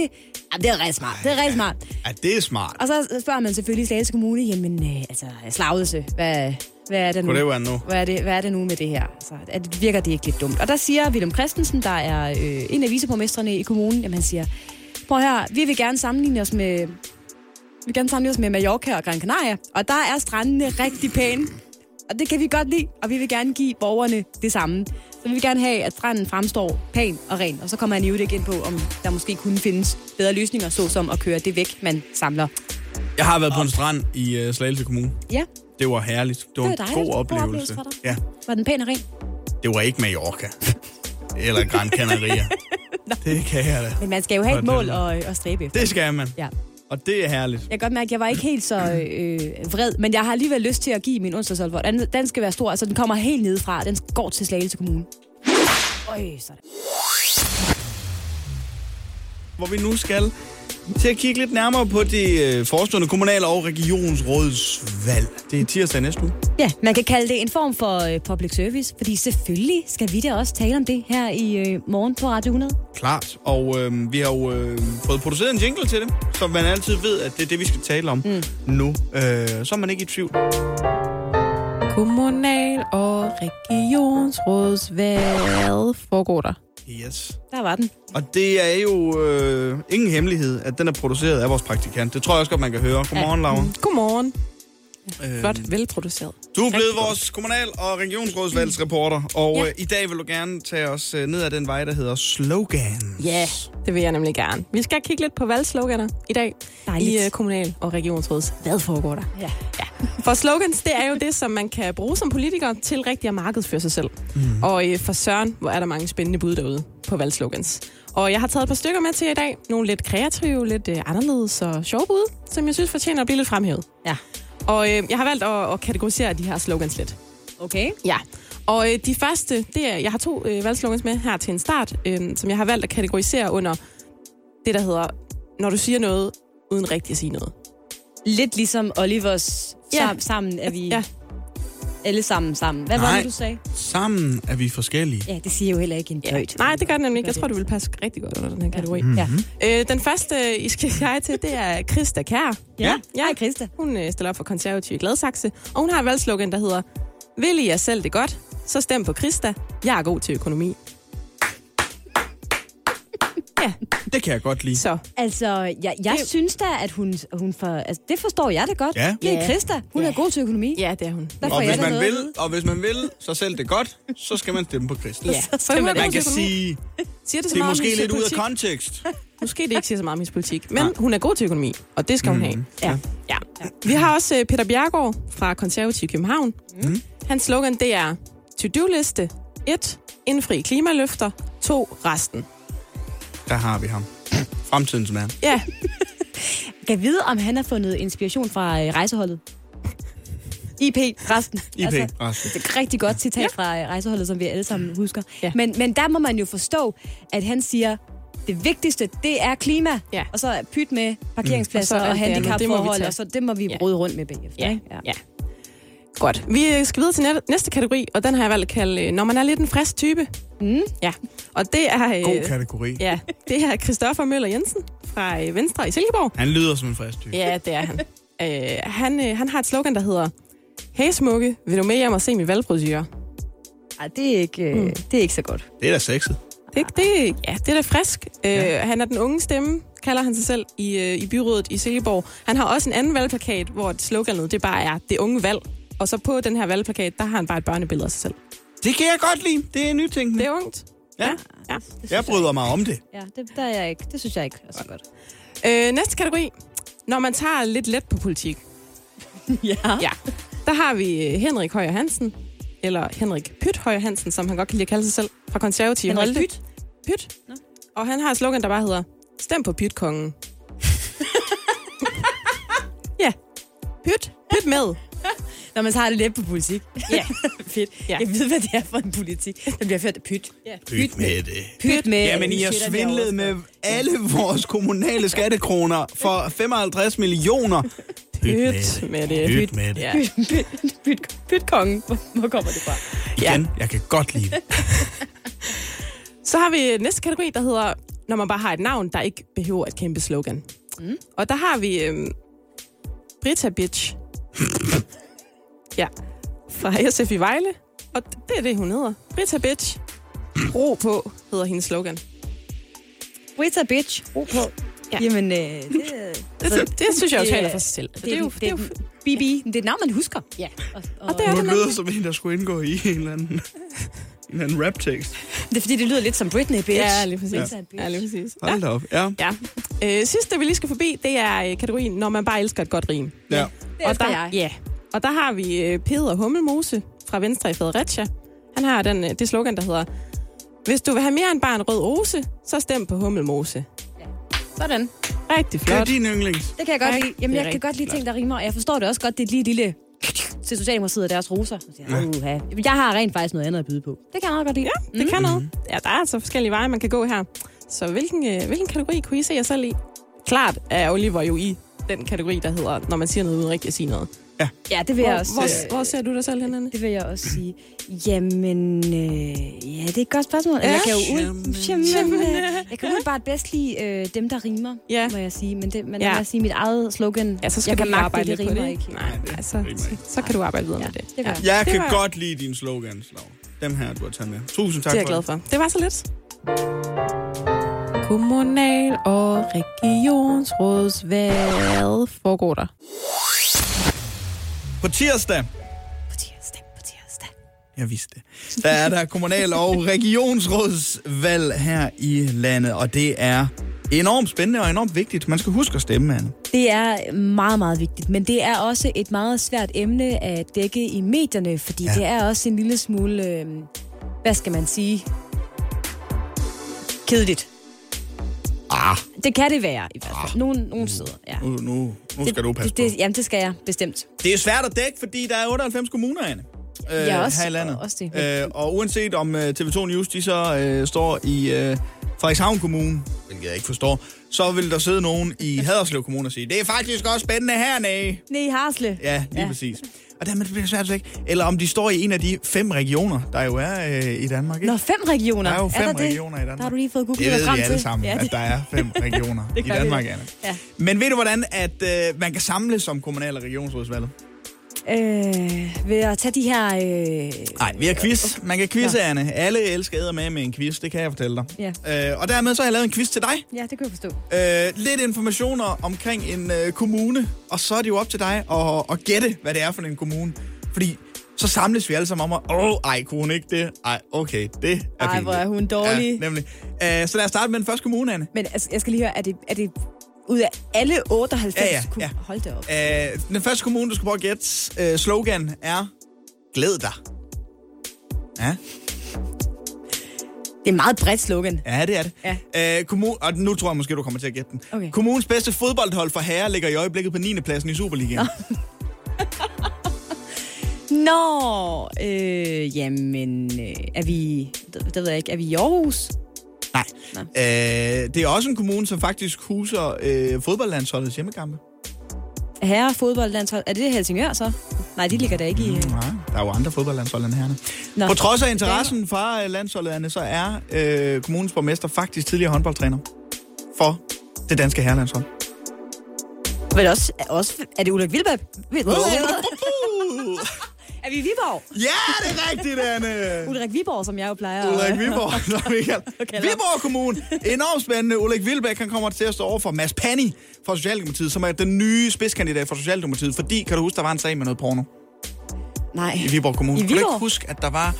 ja, det er rigtig smart. Det er rigtig smart. Ja, det er smart. Og så spørger man selvfølgelig Slagelse Kommune, jamen øh, altså slagelse, hvad, hvad er det nu? Det være nu? Hvad er det, hvad er det nu med det her? Altså, det, virker det ikke lidt dumt? Og der siger Willem Christensen, der er øh, en af viceborgmestrene i kommunen, jamen han siger, prøv at høre, vi vil gerne sammenligne os med, vi gerne sammenligne os med Mallorca og Gran Canaria, og der er strandene rigtig pæne. Og det kan vi godt lide, og vi vil gerne give borgerne det samme. Så vi vil gerne have, at stranden fremstår pæn og ren, og så kommer han jo ikke ind på, om der måske kunne findes bedre løsninger, såsom at køre det væk, man samler. Jeg har været på en strand i uh, Slagelse Kommune. Ja, Det var herligt. Det var, Det var en god God oplevelse. oplevelse for dig. Ja, var den pæn og ren? det var ikke Mallorca. Eller Gran Canaria. det kan jeg da. Men man skal jo have et mål at, at stræbe efter. Det skal man. Ja. Og det er herligt. Jeg kan godt mærke, at jeg var ikke helt så øh, vred, men jeg har alligevel lyst til at give min onsdagsolvor. Den, den skal være stor, altså den kommer helt nedefra. Den går til Slagelse Kommune. Øj, sådan. Hvor vi nu skal til at kigge lidt nærmere på det øh, forestående kommunal- og regionsrådsvalg. Det er tirsdag næste uge. Ja, man kan kalde det en form for øh, public service, fordi selvfølgelig skal vi da også tale om det her i øh, morgen på Radio 100. Klart. Og øh, vi har jo øh, fået produceret en jingle til det, så man altid ved, at det er det, vi skal tale om mm. nu. Øh, så er man ikke i tvivl. Kommunal- og regionsrådsvalg foregår der. Yes. Der var den. Og det er jo øh, ingen hemmelighed, at den er produceret af vores praktikant. Det tror jeg også godt, man kan høre. Godmorgen, Laura. Godmorgen. Øh, Flot, velproduceret. Du er blevet vores kommunal- og regionsrådsvalgsreporter, og Ja. øh, i dag vil du gerne tage os øh, ned ad den vej, der hedder slogan. Ja, det vil jeg nemlig gerne. Vi skal kigge lidt på valgsloganer i dag Dejligt. i uh, kommunal- og regionsråds. Hvad foregår der? Ja. ja. For slogans, det er jo det, som man kan bruge som politiker til rigtig at markedsføre sig selv. Mm. Og øh, for Søren, hvor er der mange spændende bud derude på valgslogans. Og jeg har taget et par stykker med til jer i dag. Nogle lidt kreative, lidt øh, anderledes og sjove bud, som jeg synes fortjener at blive lidt fremhævet. Ja. Og øh, jeg har valgt at, at kategorisere de her slogans lidt. Okay. Ja, og øh, de første, det er, jeg har to øh, valgslogans med her til en start, øh, som jeg har valgt at kategorisere under det, der hedder, når du siger noget, uden rigtig at sige noget. Lidt ligesom Olivers Ja. sam, sammen er vi Ja. Alle sammen sammen. Hvad var Nej. det, du sagde? Sammen er vi forskellige. Ja, det siger jo heller ikke en Ja. døjt. Nej, det gør den nemlig ikke. Jeg tror, du vil passe rigtig godt under den her kategori. Mhm. Ja. Øh, den første, I skal sige til, det er Christa Kær. Ja. Ja. Hej, Christa. Hun øh, stiller op for konservativ i Gladsaxe, og hun har et valgslogan, der hedder, vil I jer selv det godt, så stem på Christa. Jeg er god til økonomi. Ja, Det kan jeg godt lide. Så. Altså, jeg, jeg Det- synes da, at hun, hun for, altså, det forstår jeg da godt. Ja. Det er Ja. Christa. Hun Ja. er god til økonomi. ja det er hun. Der Og hvis, man noget vil, og hvis man vil så selv det godt, så skal man stemme på Christ. Ja, Så skal man- Man kan sige, Siger det, så det er måske lidt ud af politik? kontekst. Måske det ikke siger så meget om hendes politik, men Nej. hun er god til økonomi, og det skal hun have. Ja. Ja. Vi har også øh, Peter Bjergård fra Konservativ København. Mm. Hans slogan, det er to-do-liste. 1. Indfri klimaløfter. 2. Resten. Der har vi ham. Fremtidens mand. Ja, Kan jeg vide, om han har fundet inspiration fra øh, rejseholdet? IP, resten. IP. Altså, det er et rigtig godt citat ja. fra øh, rejseholdet, som vi alle sammen husker. Ja. Men, men der må man jo forstå, at han siger, det vigtigste, det er klima. Ja. Og så pyt med parkeringspladser Og så mm. og, vi handicapforhold, og så det må vi Ja. rode rundt med bagefter. ja, ikke? ja. Godt. Vi skal videre til næ- næste kategori, og den har jeg valgt at kalde, øh, når man er lidt en frisk type. Mm. Ja, og det er... øh, God kategori. Ja, det er Christoffer Møller Jensen fra øh, Venstre i Silkeborg. Han lyder som en frisk type. Ja, det er han. øh, han, øh, han har et slogan, der hedder Hey smukke, vil du med hjem og se min valgbrochure? Ej, det er, ikke, Mm. det er ikke så godt. Det er da sexet. Det, det, ja, det er da frisk. Ja. Øh, han er den unge stemme, kalder han sig selv, i, i byrådet i Silkeborg. Han har også en anden valgplakat, hvor sloganet det bare er det unge valg. Og så på den her valgplakat, der har han bare et børnebillede af sig selv. Det kan jeg godt lide. Det er nytænkende. Det er ungt. Ja. ja. Det synes Jeg bryder mig om det. Ja, det, der er jeg ikke. det synes jeg ikke er så godt. Øh, næste kategori. Når man tager lidt let på politik. ja. Ja. Der har vi øh, Henrik Højer Hansen, eller Henrik Pyt Højer Hansen, som han godt kan lide at kalde sig selv, fra konservative Henrik Holte. Pyt? Pyt. Nå. Og han har et slogan, der bare hedder, stem på Pyt-kongen. ja. Pyt. Pyt med. Når man tager det let på politik. Ja. Fedt. Ja. Jeg ved, hvad det er for en politik. Den bliver ført af pyt. Ja. Pyt med det. Pyt med... Jamen, I har svindlet med alle vores kommunale skattekroner for 55 millioner. Pyt med det. Pyt med det. Ja. Pyt, pyt, pyt, pyt-kongen. Hvor, kommer det fra? Igen, jeg kan godt lide det. Så har vi næste kategori, der hedder, når man bare har et navn, der ikke behøver et kæmpe slogan. Mm. Og der har vi øhm, Brita Bitch. ja, fra SF i Vejle. Og det er det, hun hedder. Brita Bitch. Ro på, hedder hendes slogan. Brita bitch. Ro på. Ja. Jamen, øh, det, Det, det synes jeg jo Det- taler for sig selv. det, Det, er jo, det er jo, BB. Det er navn, man husker. Ja. Og, og, Og det er det lyder som en, der skulle indgå i en eller anden, en eller anden rap-tekst. det er fordi, det lyder lidt som Britney, bitch. Ja, lige præcis. Bitch. Ja, lige præcis. Hold da op. Ja. Ja. Øh, sidste, vi lige skal forbi, det er øh, kategorien, når man bare elsker et godt rim. ja. Det og der, jeg. Ja, og der har vi øh, Peder Hummelmose fra Venstre i Fredericia. Han har den, øh, det slogan, der hedder, hvis du vil have mere end bare en rød rose, så stem på Hummelmose. Sådan. Rigtig Det er flot. din yndlings. Det kan jeg godt Nej, lide. Jamen, jeg kan godt lide ting, der rimer, og jeg forstår det også godt. Det er et lige lille til Socialdemokratiet og deres roser. Så siger jeg, "Uha." Jeg har rent faktisk noget andet at byde på. Det kan jeg meget godt lide. Ja, det kan noget. Ja, der er altså forskellige veje, man kan gå her. Så hvilken, øh, hvilken kategori kunne I se jer selv i? Klart er Oliver jo i den kategori, der hedder, når man siger noget uden rigtig at sige noget. Ja, det vil jeg også. Hvor, øh, hvor, hvor ser du dig selv henne? Det vil jeg også sige. Jamen, øh, ja, det er et godt spørgsmål. Ja. Jeg kan jo ud, jamen, Jamen. øh, jeg kan bare bedst lide øh, dem, der rimer, Ja. må jeg sige. Men, det, men Ja. ja. jeg sige mit eget slogan. Ja, så skal jeg du kan magte arbejde det, det rimer det. ikke. Nej, det altså, rimer så, ikke. så kan du arbejde videre Ja, med det. det gør jeg. Jeg Det kan godt lide dine slogans, Laura. Dem her, du har taget med. Tusind tak Det er jeg for glad for. Det var så lidt. Kommunal- og regionsrådsvalg. Hvad foregår der? På tirsdag, På tirsdag, på tirsdag. Jeg vidste det. Der er der kommunal- og regionsrådsvalg her i landet, og det er enormt spændende og enormt vigtigt. Man skal huske at stemme, Anne. Det er meget, meget vigtigt, men det er også et meget svært emne at dække i medierne, fordi Ja. det er også en lille smule, øh, hvad skal man sige, kedeligt. Ah, Det kan det være, i hvert fald. Nogle, nogle steder, ja. nu, nu, nu skal du passe det, det, på. Jamen, det skal jeg, bestemt. Det er svært at dække, fordi der er 98 kommuner, Anne. Øh, Ja, også- her i landet. også det. Øh, og uanset om øh, TV2 News, de så øh, står i øh, Frederikshavn Kommune, hvilket jeg ikke forstår, så vil der sidde nogen i Haderslev Kommune og sige, det er faktisk også spændende hernede. Nej, i Harsle. Ja, lige. Ja. præcis. Og dermed bliver det svært ikke. Eller om de står i en af de fem regioner, der jo er øh, i Danmark. Ikke? Nå, fem regioner. Der er jo fem der det? regioner i Danmark. Der har du lige fået googlet Det dig ved frem vi alle til. sammen, Ja, at det, der er fem regioner Det i Danmark, da. Anne. Ja. Men ved du, hvordan at, øh, man kan samles som kommunal- og regionsrådsvalget? Øh, ved at tage de her... Øh, Nej, vi har quiz. Man kan quizze, Anne. Alle elsker med med en quiz, det kan jeg fortælle dig. Ja. Øh, og dermed så har jeg lavet en quiz til dig. ja, det kan jeg forstå. Øh, lidt informationer omkring en øh, kommune, og så er det jo op til dig at, at gætte, hvad det er for en kommune. Fordi så samles vi alle sammen om at, åh, ej, kunne hun ikke det? Ej, okay, det er Ej, fint. hvor er hun dårlig. Ja, nemlig. Øh, så lad os starte med den første kommune, Anne. Men altså, jeg skal lige høre, er det, er det ud af alle 98 Ja, ja, ja. Hold det op. Øh, den første kommune, du skal prøve at gætte, øh, slogan er, glæd dig. Ja, Det er et meget bredt slogan. ja det er det. Ja. Øh, kommun, og nu tror jeg måske, du kommer til at gætte den. Okay. Kommunens bedste fodboldhold for herrer ligger i øjeblikket på 9. pladsen i Superligaen. Nå, øh, jamen, øh, er vi... Det, det ved jeg ikke. Er vi i Aarhus? Nej. Nå. Øh, det er også en kommune, som faktisk huser øh, fodboldlandsholdets hjemmekampe. Herre fodboldlandshold. Er det Helsingør så? Nej, de ligger der ikke i... Øh. Nej, der er jo andre fodboldlandshold end herrerne. Nå. På trods af interessen fra øh, landsholdet, så er øh, kommunens borgmester faktisk tidligere håndboldtræner for det danske herrelandshold. Men også, også, er det Ulrik Vilbæk? Er vi i Viborg? Ja, det er rigtigt, Anne! Ulrik Viborg, som jeg jo plejer. Ulrik Viborg, vi kalder. Okay, Viborg Kommune. Enormt spændende. Ulrik Vilbæk, han kommer til at stå over for Mads Panni fra Socialdemokratiet, som er den nye spidskandidat for Socialdemokratiet, fordi, kan du huske, der var en sag med noget porno Nej. i Viborg Kommune? I Kan du ikke Viborg? huske, at der var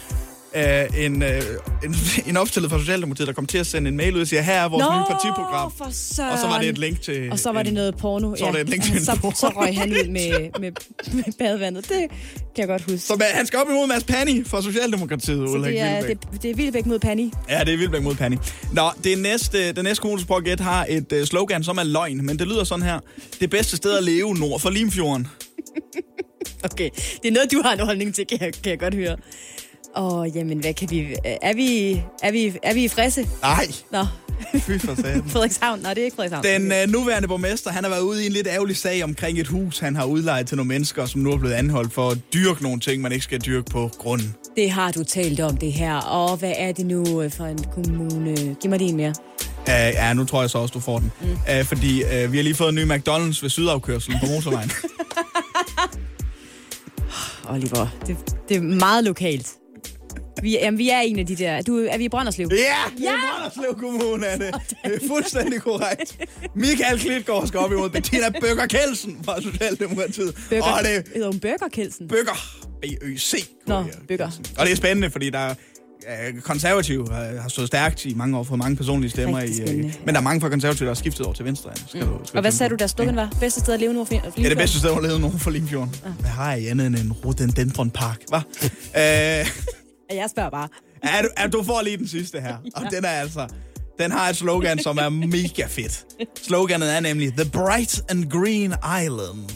øh, en, øh, en, en opstillet fra Socialdemokratiet, der kom til at sende en mail ud og siger, her er vores Nå, nye partiprogram. for søren. Og så var det et link til... Og så var det en- noget porno. Så var det et link til en så, porno. så røg han ud med, med, med badevandet. Det kan jeg godt huske. Så han skal op imod Mads Panni fra Socialdemokratiet, Så det er, det, det er Vilbæk mod Panni. Ja, det er Vilbæk mod Panni. Nå, det næste, den næste kommune, gætte, har et uh, slogan, som er løgn, men det lyder sådan her. Det bedste sted at leve nord for Limfjorden. Okay, det er noget, du har en holdning til, kan jeg, kan jeg godt høre. Åh, jamen, hvad kan vi... Er vi, er vi, er vi i Fresse? Nej, Nå, fy for satan. Frederikshavn. Nej, det er ikke Frederikshavn. Den uh, nuværende borgmester, han har været ude i en lidt ærgerlig sag omkring et hus, han har udlejet til nogle mennesker, som nu er blevet anholdt for at dyrke nogle ting, man ikke skal dyrke på grunden. Det har du talt om, det her. Og hvad er det nu øh, for en kommune? Giv mig det en mere. Uh, ja, nu tror jeg så også, du får den. Mm. Uh, fordi uh, vi har lige fået en ny McDonald's ved sydafkørselen på motorvejen. Oliver, det, det er meget lokalt. Vi, jamen, vi er en af de der... Du, er vi i Brønderslev? Ja, det er Brønderslev Kommune, er det. Det er fuldstændig korrekt. Michael Klitgaard skal op imod Bettina Bøger Kelsen fra Socialdemokratiet. Bøger, Og det er hedder hun Bøger Kelsen? Bøger. B-Ø-C. Nå, Bøger. Og det er spændende, fordi der konservative har, har stået stærkt i mange år, fået mange personlige stemmer. I, øh, men der er mange fra konservative, der har skiftet over til venstre. Skal mm. du, skal Og hvad sagde du, der slogan var? Bedste sted at leve nu? på. Ja, det bedste sted at lede nogen for Limfjorden. Hvad har jeg andet end en rhododendron park, hva? øh, Jeg spørger bare. er, du, er, du får lige den sidste her. Og den er altså... Den har et slogan, som er mega fedt. Sloganet er nemlig The Bright and Green Island.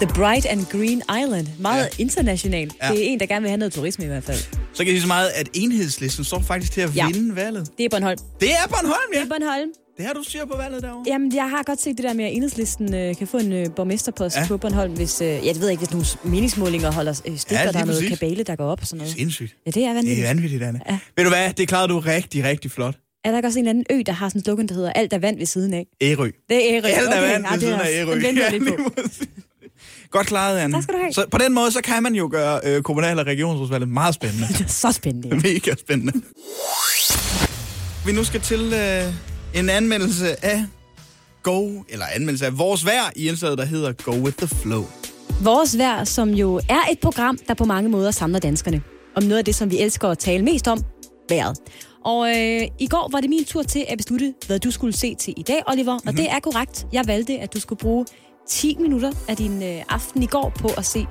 The Bright and Green Island. Meget Ja. ja. international. Ja. Ja. Det er en, der gerne vil have noget turisme i hvert fald. Så kan jeg sige så meget, at enhedslisten står faktisk til at Ja. vinde valget. Det er Bornholm. Det er Bornholm, ja. Det er Bornholm. Det har du styr på valget derovre. Jamen, jeg har godt set det der med, at enhedslisten øh, kan få en øh, borgmesterpost Ja. ja. på Bornholm, hvis, øh, jeg ved ikke, hvis nogle meningsmålinger holder øh, stik, Ja, ja, der er noget præcis. kabale, der går op og sådan noget. Sindssygt. Ja, det er Det vanvittigt. er vanvittigt, Anne. Ja. Ved du hvad? Det klarede du rigtig, rigtig flot. Er der ikke også en eller anden ø, der har sådan en slogan, der hedder Alt er vand ved siden af? Ærø. Det er Ærø. Alt er okay. vand ja, ved det er siden af Ærø. Den venter jeg lidt på. lige præcis. Godt klaret, Anne. Tak skal du have. Så på den måde, så kan man jo gøre øh, kommunal- og regionsrådsvalget meget spændende. Det er så spændende. Mega spændende. Vi nu skal til øh, en anmeldelse af Go, eller anmeldelse af vores vejr i indslaget, der hedder Go With The Flow. Vores vejr, som jo er et program, der på mange måder samler danskerne. Om noget af det, som vi elsker at tale mest om, vejret. Og øh, i går var det min tur til at beslutte, hvad du skulle se til i dag, Oliver. Og mm-hmm. det er korrekt. Jeg valgte, at du skulle bruge 10 minutter af din øh, aften i går på at se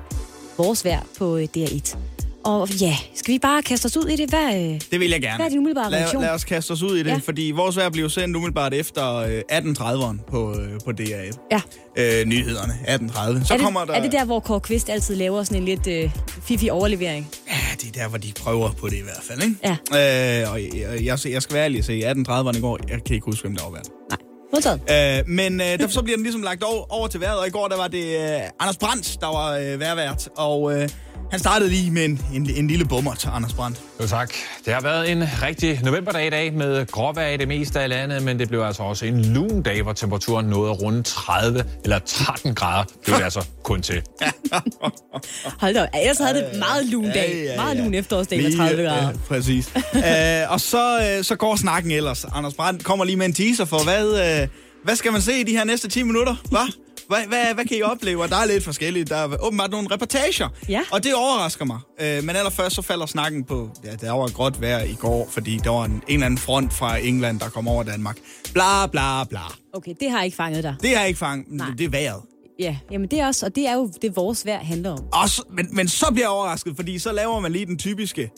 vores vejr på øh, DR1. Og ja, skal vi bare kaste os ud i det? Hvad, øh, Det vil jeg gerne. hvad er din umiddelbare lad, reaktion? lad os kaste os ud i det, Ja. fordi vores vejr bliver sendt umiddelbart efter øh, 18.30'eren på, øh, på DR1. Ja. Øh, nyhederne, 18.30. Så er, det, kommer der... er det der, hvor Kåre Kvist altid laver sådan en lidt øh, fifi overlevering? Ja, det er der, hvor de prøver på det i hvert fald, ikke? Ja. Øh, og jeg, jeg, jeg skal være ærlig at se, 18.30'eren i går, jeg kan ikke huske, hvem der var været. Nej. Modtaget. Øh, men øh, derfor så bliver den ligesom lagt over, over til vejret, og i går der var det øh, Anders Brandt, der var øh, værvært, og øh, han startede lige med en, en, en lille bummer til Anders Brandt. Jo tak. Det har været en rigtig novemberdag i dag med gråvejr i det meste af landet, men det blev altså også en lun dag, hvor temperaturen nåede at runde 30 eller 13 grader. Det blev det altså kun til. Hold da op. Ellers havde det en meget lun dag. Ja, ja, Meget ja. lun efterårsdag med Lige, 30 grader. Øh, præcis. øh, og så, øh, så går snakken ellers. Anders Brandt kommer lige med en teaser for, hvad, øh, hvad skal man se i de her næste 10 minutter? Hvad? Hvad, hvad, hvad kan I opleve? Og der er lidt forskelligt. Der er åbenbart nogle reportager. Ja. Og det overrasker mig. Øh, men allerførst så falder snakken på, ja, der var godt vejr i går, fordi der var en, en eller anden front fra England, der kom over Danmark. Bla, bla, bla. Okay, det har ikke fanget dig. Det har jeg ikke fanget. Nej. Det er vejret. Ja, jamen det er også, og det er jo det, vores vejr handler om. Og så, men, men så bliver jeg overrasket, fordi så laver man lige den typiske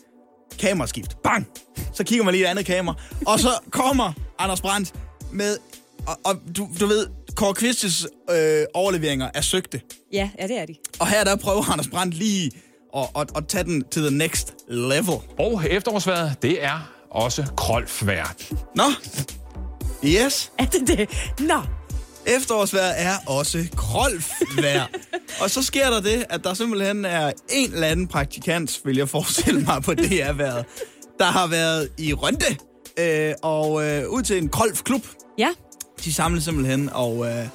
kameraskift. Bang! Så kigger man lige et andet kamera. Og så kommer Anders Brandt med... Og, og du, du ved, Kåre Kvistes øh, overleveringer er søgte. Ja, ja, det er de. Og her der prøver Anders Brandt lige at, at, at tage den til the next level. Og efterårsvejret, det er også krolfvejr. Nå, yes. Er det det? Nå, Efterårsvejr er også krolfvejr. og så sker der det, at der simpelthen er en eller anden praktikant, vil jeg forestille mig på det her været, der har været i Rønte øh, og øh, ud til en krolfklub. ja. De samles simpelthen og, øh,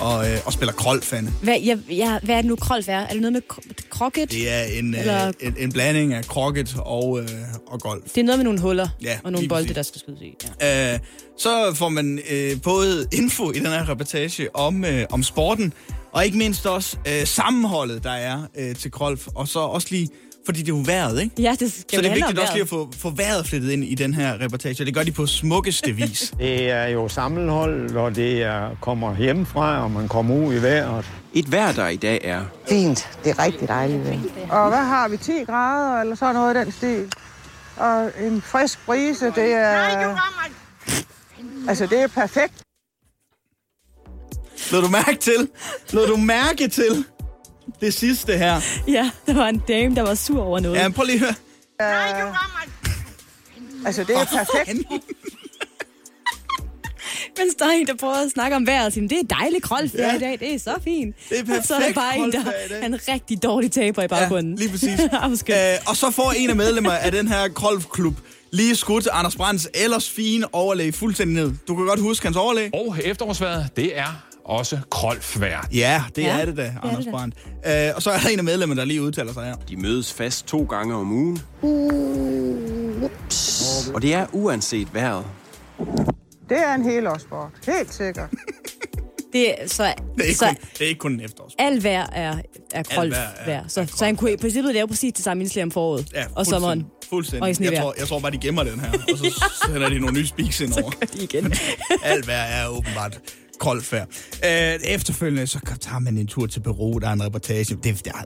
og, øh, og spiller krolfande. Hvad, ja, ja, hvad er det nu, krolf er? Er det noget med kro- krokket? Det er en, Eller- øh, en, en blanding af krokket og, øh, og golf. Det er noget med nogle huller Ja, og nogle bolde, præcis. der skal skydes i. Ja. Øh, så får man øh, både info i den her reportage om, øh, om sporten, og ikke mindst også øh, sammenholdet, der er øh, til golf, og så også lige, fordi det er jo vejret, ikke? ja, det skal Så det er vigtigt også lige at få, få vejret flettet ind i den her reportage, og det gør de på smukkeste vis. Det er jo sammenhold, og det er, kommer hjemmefra, og man kommer ud i vejret. Et vejr, der i dag er Fint. Det er rigtig dejligt. vejr. Og hvad har vi? 10 grader eller sådan noget i den stil? Og en frisk brise, det er... Altså, det er perfekt. Lad du mærke til? Lad du mærke til det sidste her? Ja, der var en dame, der var sur over noget. Ja, prøv lige at høre. Altså, det er perfekt. Mens der er en, der prøver at snakke om vejret, og siger, det er dejligt krolf ja. I dag, det er så fint. Det er Og så er der perfekt bare en, der er en rigtig dårlig taber i baggrunden. Ja, lige præcis. Øh, og så får en af medlemmer af den her golfklub lige skudt Anders Brands ellers fine overlæg fuldstændig ned. Du kan godt huske hans overlæg. Og efterårsvejret, det er også krolfvejr. Ja, det Ja, er det da, det er Anders det. Brandt. Øh, og så er der en af medlemmerne, der lige udtaler sig her. de mødes fast to gange om ugen. Og det er uanset vejret. Det er en helårssport. Helt sikkert. Det er, så, Det er ikke, så kun, det er ikke kun en efterårs. alt vejr er, er krolf vejr vejr. Så, er så han kunne i princippet lave præcis det samme indslag om foråret Ja, og sommeren. Fuldstændig. Og jeg, tror, jeg tror bare, de gemmer den her, og så sender de nogle nye speaks ind over. Gør de igen. Alt vejr er åbenbart vejr. Øh, efterfølgende, så tager man en tur til Peru, der er en reportage. Det, det er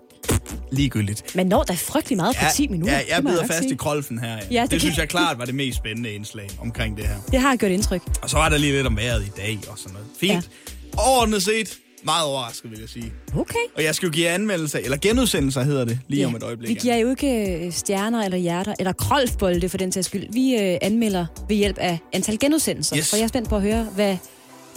ligegyldigt. Man når da frygtelig meget på 10 minutter. Ja, jeg bider fast sige. i krolfen her. Ja. Ja, Ja, det det, det kan- synes jeg klart var det mest spændende indslag omkring det her. Det har gjort indtryk. Og så var der lige lidt om vejret i dag og sådan noget. Fint. Ja. Overordnet set, meget overrasket, vil jeg sige. Okay. Og jeg skal jo give anmeldelser, eller genudsendelser hedder det, lige ja. om et øjeblik. Vi giver jo ikke øh, stjerner eller hjerter, eller krolfbolde for den sags skyld. Vi øh, anmelder ved hjælp af antal genudsendelser. Yes. For jeg er spændt på at høre, hvad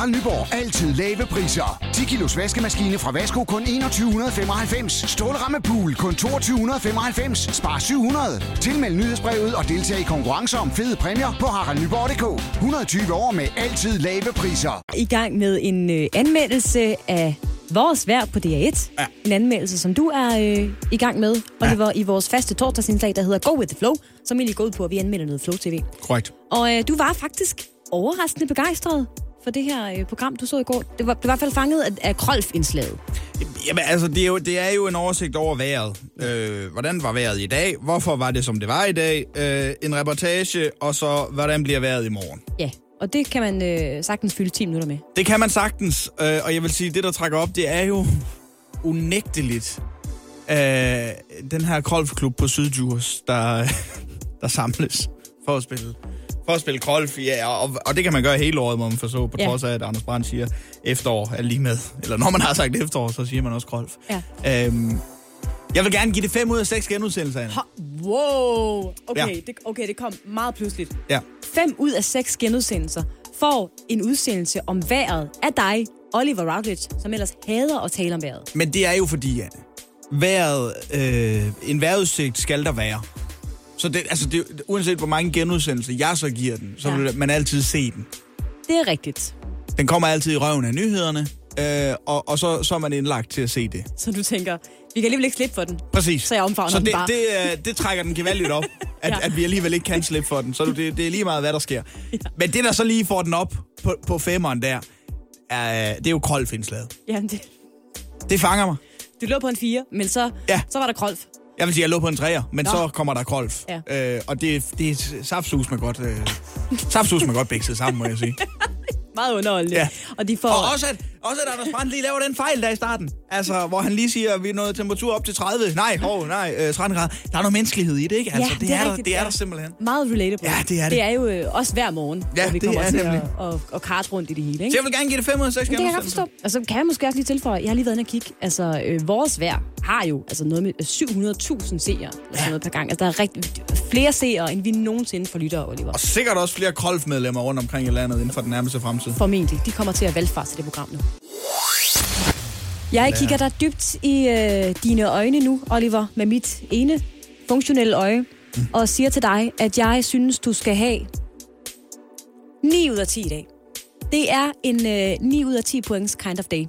Harald Nyborg. Altid lave priser. 10 kilos vaskemaskine fra Vasko kun 2195. Stålramme pool kun 2295. Spar 700. Tilmeld nyhedsbrevet og deltag i konkurrencer om fede præmier på haraldnyborg.dk. 120 år med altid lave priser. I gang med en øh, anmeldelse af vores vejr på DR1. Ja. En anmeldelse, som du er øh, i gang med, Oliver, ja. i vores faste torsdagsindslag, der hedder Go With The Flow, som egentlig går ud på, at vi anmelder noget Flow TV. Korrekt. Og øh, du var faktisk overraskende begejstret for det her øh, program, du så i går. Det var, det var i hvert fald fanget af, af Krolf-indslaget. Jamen, altså, det er, jo, det er jo en oversigt over vejret. Øh, hvordan var vejret i dag? Hvorfor var det, som det var i dag? Øh, en reportage, og så, hvordan bliver vejret i morgen? Ja, og det kan man øh, sagtens fylde 10 minutter med. Det kan man sagtens, øh, og jeg vil sige, det, der trækker op, det er jo unægteligt øh, den her golfklub på Sydjurs, der, der samles for at spille for at spille golf, ja, og, og det kan man gøre hele året, må man forstå, på Ja. trods af, at Anders Brandt siger, efterår er lige med. Eller når man har sagt efterår, så siger man også golf. Ja. Øhm, jeg vil gerne give det 5 ud af 6 genudsendelser, Anna. Wow! Okay, Ja. ja. det, okay, det kom meget pludseligt. Ja. 5 ud af 6 genudsendelser får en udsendelse om vejret af dig, Oliver Routledge, som ellers hader at tale om vejret. Men det er jo fordi, Anne, vejret, øh, en vejrudsigt skal der være. Så det, altså det, uanset hvor mange genudsendelser jeg så giver den, så Ja. vil man altid se den. Det er rigtigt. Den kommer altid i røven af nyhederne, øh, og, og så, så er man indlagt til at se det. Så du tænker, vi kan alligevel ikke slippe for den. Præcis. Så jeg omfavner så den det, bare. det, øh, det trækker den gevaldigt op, at, Ja. at vi alligevel ikke kan slippe for den. Så det, det er lige meget, hvad der sker. Ja. Men det, der så lige får den op på, på femmeren der, er, det er jo Krolf-indslaget. Jamen, det, Det fanger mig. du lå på en 4, men så, Ja. så var der Krolf. Jeg vil sige, jeg lå på en træer, men Nå. så kommer der Krolf. Ja. Øh, og det, det er saftsus med godt, øh, saftsus med godt bækset sammen, må jeg sige. Meget underholdende. Ja. Og de får... Og også at, også at Anders Brandt lige laver den fejl der i starten. Altså, hvor han lige siger, at vi nået temperatur op til 30. Nej, hov, nej, øh, 13 grader. Der er noget menneskelighed i det, ikke? Altså, Ja, det, det er er, der, rigtigt, det er der simpelthen. Meget relatable. Ja, det er det. Det er jo øh, også hver morgen, Ja, hvor vi det kommer er til nemlig. at, at, at karte rundt i det hele. Ikke? Så jeg vil gerne give det 5 ud af 6 Men det kan jeg godt forstå. Og så kan jeg måske også lige tilføje, jeg har lige været inde og kigge, altså øh, vores vejr har jo altså noget med 700.000 seere eller sådan noget per gang. Altså der er rigtig, flere seere, end vi nogensinde får lyttere, Oliver. Og sikkert også flere Krolf-medlemmer rundt omkring i landet inden for den nærmeste fremtid. Formentlig. De kommer til at valgfart til det program nu. Jeg kigger dig dybt i øh, dine øjne nu, Oliver, med mit ene funktionelle øje, mm. og siger til dig, at jeg synes, du skal have 9 ud af 10 i dag. Det er en øh, 9 ud af 10 points kind of day.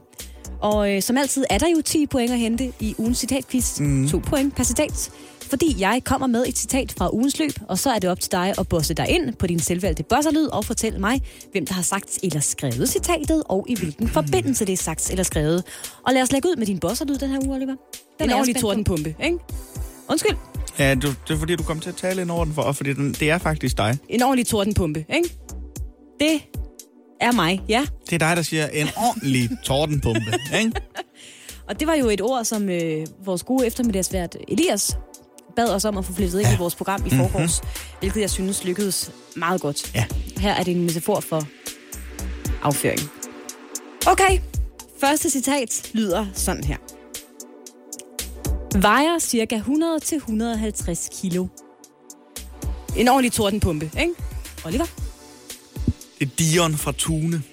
Og øh, som altid er der jo 10 point at hente i ugens citatquiz. Mm. 2 point per citat. Fordi jeg kommer med et citat fra ugens løb, og så er det op til dig at bosse dig ind på din selvvalgte bosserlyd og fortælle mig, hvem der har sagt eller skrevet citatet, og i hvilken forbindelse det er sagt eller skrevet. Og lad os lægge ud med din bosserlyd den her uge, Oliver. Den er en ordentlig tordenpumpe, ikke? Undskyld. Ja, du, det er fordi, du kom til at tale ind over den for, og fordi den, det er faktisk dig. En ordentlig tordenpumpe, ikke? Det er mig, ja. Det er dig, der siger en ordentlig tordenpumpe, ikke? Og det var jo et ord, som øh, vores gode eftermiddagsvært Elias bad os om at få flettet ind ja. i vores program i forgårs, mm-hmm. hvilket jeg synes lykkedes meget godt. Ja. Her er det en metafor for afføring. Okay, første citat lyder sådan her. Vejer cirka 100-150 kilo. En ordentlig tordenpumpe, ikke? Oliver, Det er Dion fra Tune.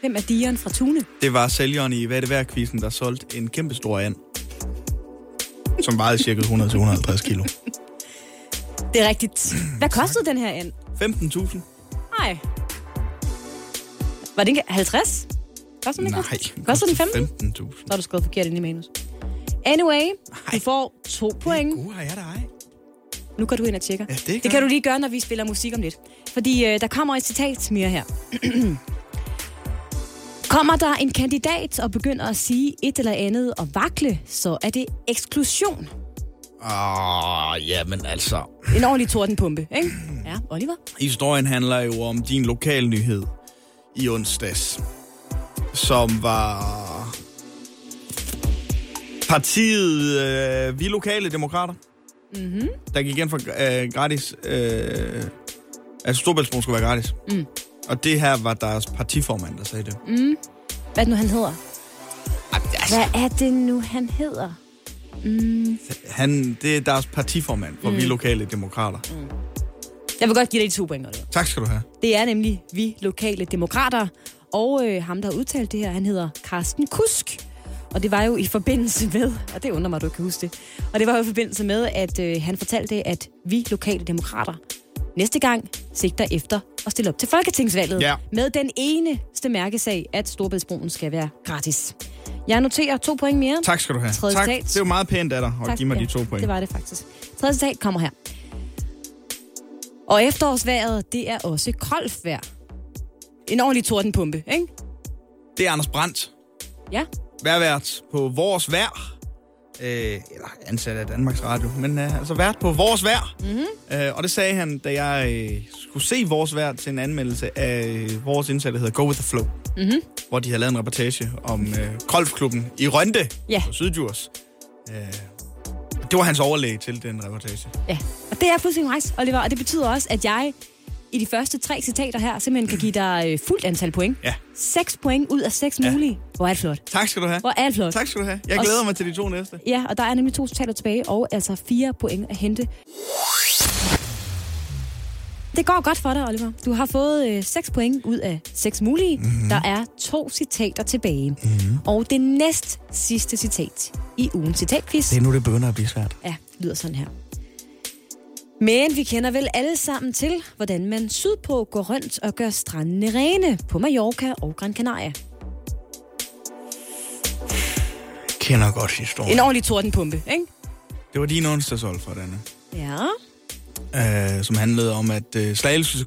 hvem er Dion fra Tune? Det var sælgeren i Hvad er det værd der solgte en kæmpe stor and. Som vejede cirka 100-150 kilo. Det er rigtigt. Hvad kostede den her and? 15.000? Nej. Var det ikke 50? Koster den ikke? Nej. Koster den 15? 15.000. Så har du skrevet forkert ind i manus. Anyway, du får to point. Gode har jeg ej. Nu kan du ind og tjekke. Ja, det, Det kan du lige gøre, når vi spiller musik om lidt. Fordi øh, der kommer et citat mere her. Kommer der en kandidat og begynder at sige et eller andet og vakle, så er det eksklusion. Åh, ja, men altså... En ordentlig tordenpumpe, ikke? Ja, Oliver? Historien handler jo om din lokalnyhed i onsdags, som var partiet øh, Vi Lokale Demokrater, Mm-hmm. der gik igen for øh, gratis... Øh, altså Storbæltsbroen skulle være gratis. Mm. Og det her var deres partiformand, der sagde det. Mm. Hvad er det nu, han hedder? Hvad er det nu, han hedder? Mm. Han, det er deres partiformand for Mm. Vi Lokale Demokrater. Jeg vil godt give dig to point, Oliver. Tak skal du have. Det er nemlig vi lokale demokrater, Og øh, ham, der har udtalt det her, han hedder Carsten Kusk. Og det var jo i forbindelse med, og det undrer mig, du kan huske det, og det var jo i forbindelse med, at øh, han fortalte, at vi lokale demokrater næste gang sigter efter at stille op til Folketingsvalget Ja. med den eneste mærkesag, at Storbæltsbroen skal være gratis. Jeg noterer to point mere. Tak skal du have. Tredje tak. citat. Det er jo meget pænt af dig at Tak, give mig ja, de to point. Det var det faktisk. Tredje citat kommer her. Og efterårsværet, det er også koldt En ordentlig tordenpumpe, ikke? Det er Anders Brandt. Ja. Værvært på Vores Vær. Øh, eller ansat af Danmarks Radio, men øh, altså vært på Vores Vær. Mm-hmm. Øh, og det sagde han, da jeg øh, skulle se Vores Vær til en anmeldelse af øh, vores indsatte, der hedder Go With The Flow. Mm-hmm. Hvor de har lavet en reportage om øh, golfklubben i Rønde Ja. på Syddjurs. Øh, det var hans overlæg til den reportage. Ja, og det er fuldstændig rejst, Oliver. Og det betyder også, at jeg i de første tre citater her simpelthen kan give dig øh, fuldt antal point. Ja. 6 point ud af 6 ja. mulige. Hvor er det flot. Tak skal du have. Hvor er det flot. Tak skal du have. Jeg Og glæder s- mig til de to næste. Ja, og der er nemlig to citater tilbage, og altså fire point at hente. Det går godt for dig, Oliver. Du har fået øh, 6 point ud af 6 mulige. Mm-hmm. Der er to citater tilbage. Mm-hmm. Og det næst sidste citat i ugens citatquiz. Det er nu, det begynder at blive svært. Ja, lyder sådan her. Men vi kender vel alle sammen til, hvordan man sydpå går rundt og gør strandene rene på Mallorca og Gran Canaria. Kender godt historien. En ordentlig tordenpumpe, ikke? Det var din onsdagshold for denne. Ja. øh, som handlede om, at øh, Slagelse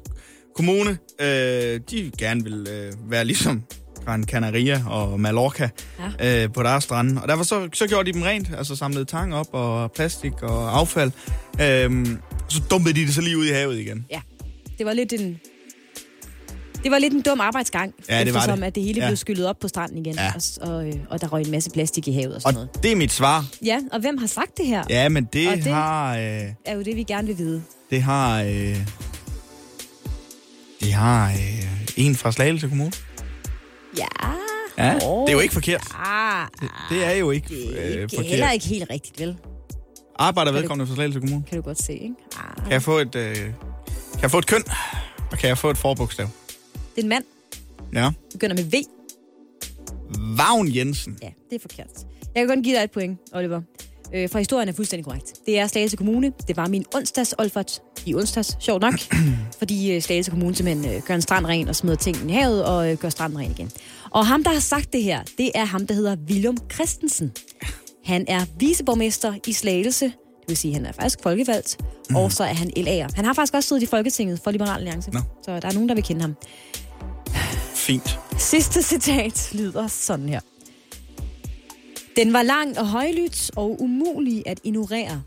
Kommune, øh, de gerne vil øh, være ligesom Gran Canaria og Mallorca ja. øh, på deres strande. Og derfor så, så gjorde de dem rent, altså samlede tang op og plastik og affald. Øh, så dumpede de det så lige ud i havet igen. Ja, det var lidt en... Det var lidt en dum arbejdsgang, Ja, det var eftersom det. at det hele Ja. blev skyllet op på stranden igen, Ja. og, og, øh, og der røg en masse plastik i havet og sådan Og noget. det er mit svar. Ja, og hvem har sagt det her? Ja, men det, Og det- har... Øh, Er jo det, vi gerne vil vide. det har... Øh, det har øh, en fra Slagelse Kommune. Ja. Ja, Åh, det er jo ikke forkert. Ah, Det, det er jo ikke øh, det er forkert. heller ikke helt rigtigt, vel? Arbejder vedkommende for Slagelse Kommune? Kan du godt se, ikke? Ah. Kan jeg få et, øh, kan jeg få et køn? Og kan jeg få et forbogstav? Det er en mand. Ja. Begynder med V. Vagn Jensen. Ja, det er forkert. Jeg kan kun give dig et point, Oliver. Øh, for historien er fuldstændig korrekt. Det er Slagelse Kommune. Det var min onsdags Olfert i onsdags, sjovt nok. fordi øh, Slagelse Kommune simpelthen øh, gør en strand ren og smider ting i havet og øh, gør stranden ren igen. Og ham, der har sagt det her, det er ham, der hedder William Christensen. Han er viceborgmester i Slagelse. Det vil sige, at han er faktisk folkevalgt. Mm. Og så er han LA'er. Han har faktisk også siddet i Folketinget for Liberal Alliance. Nå. Så der er nogen, der vil kende ham. Fint. Sidste citat lyder sådan her. Den var lang og højlydt og umulig at ignorere.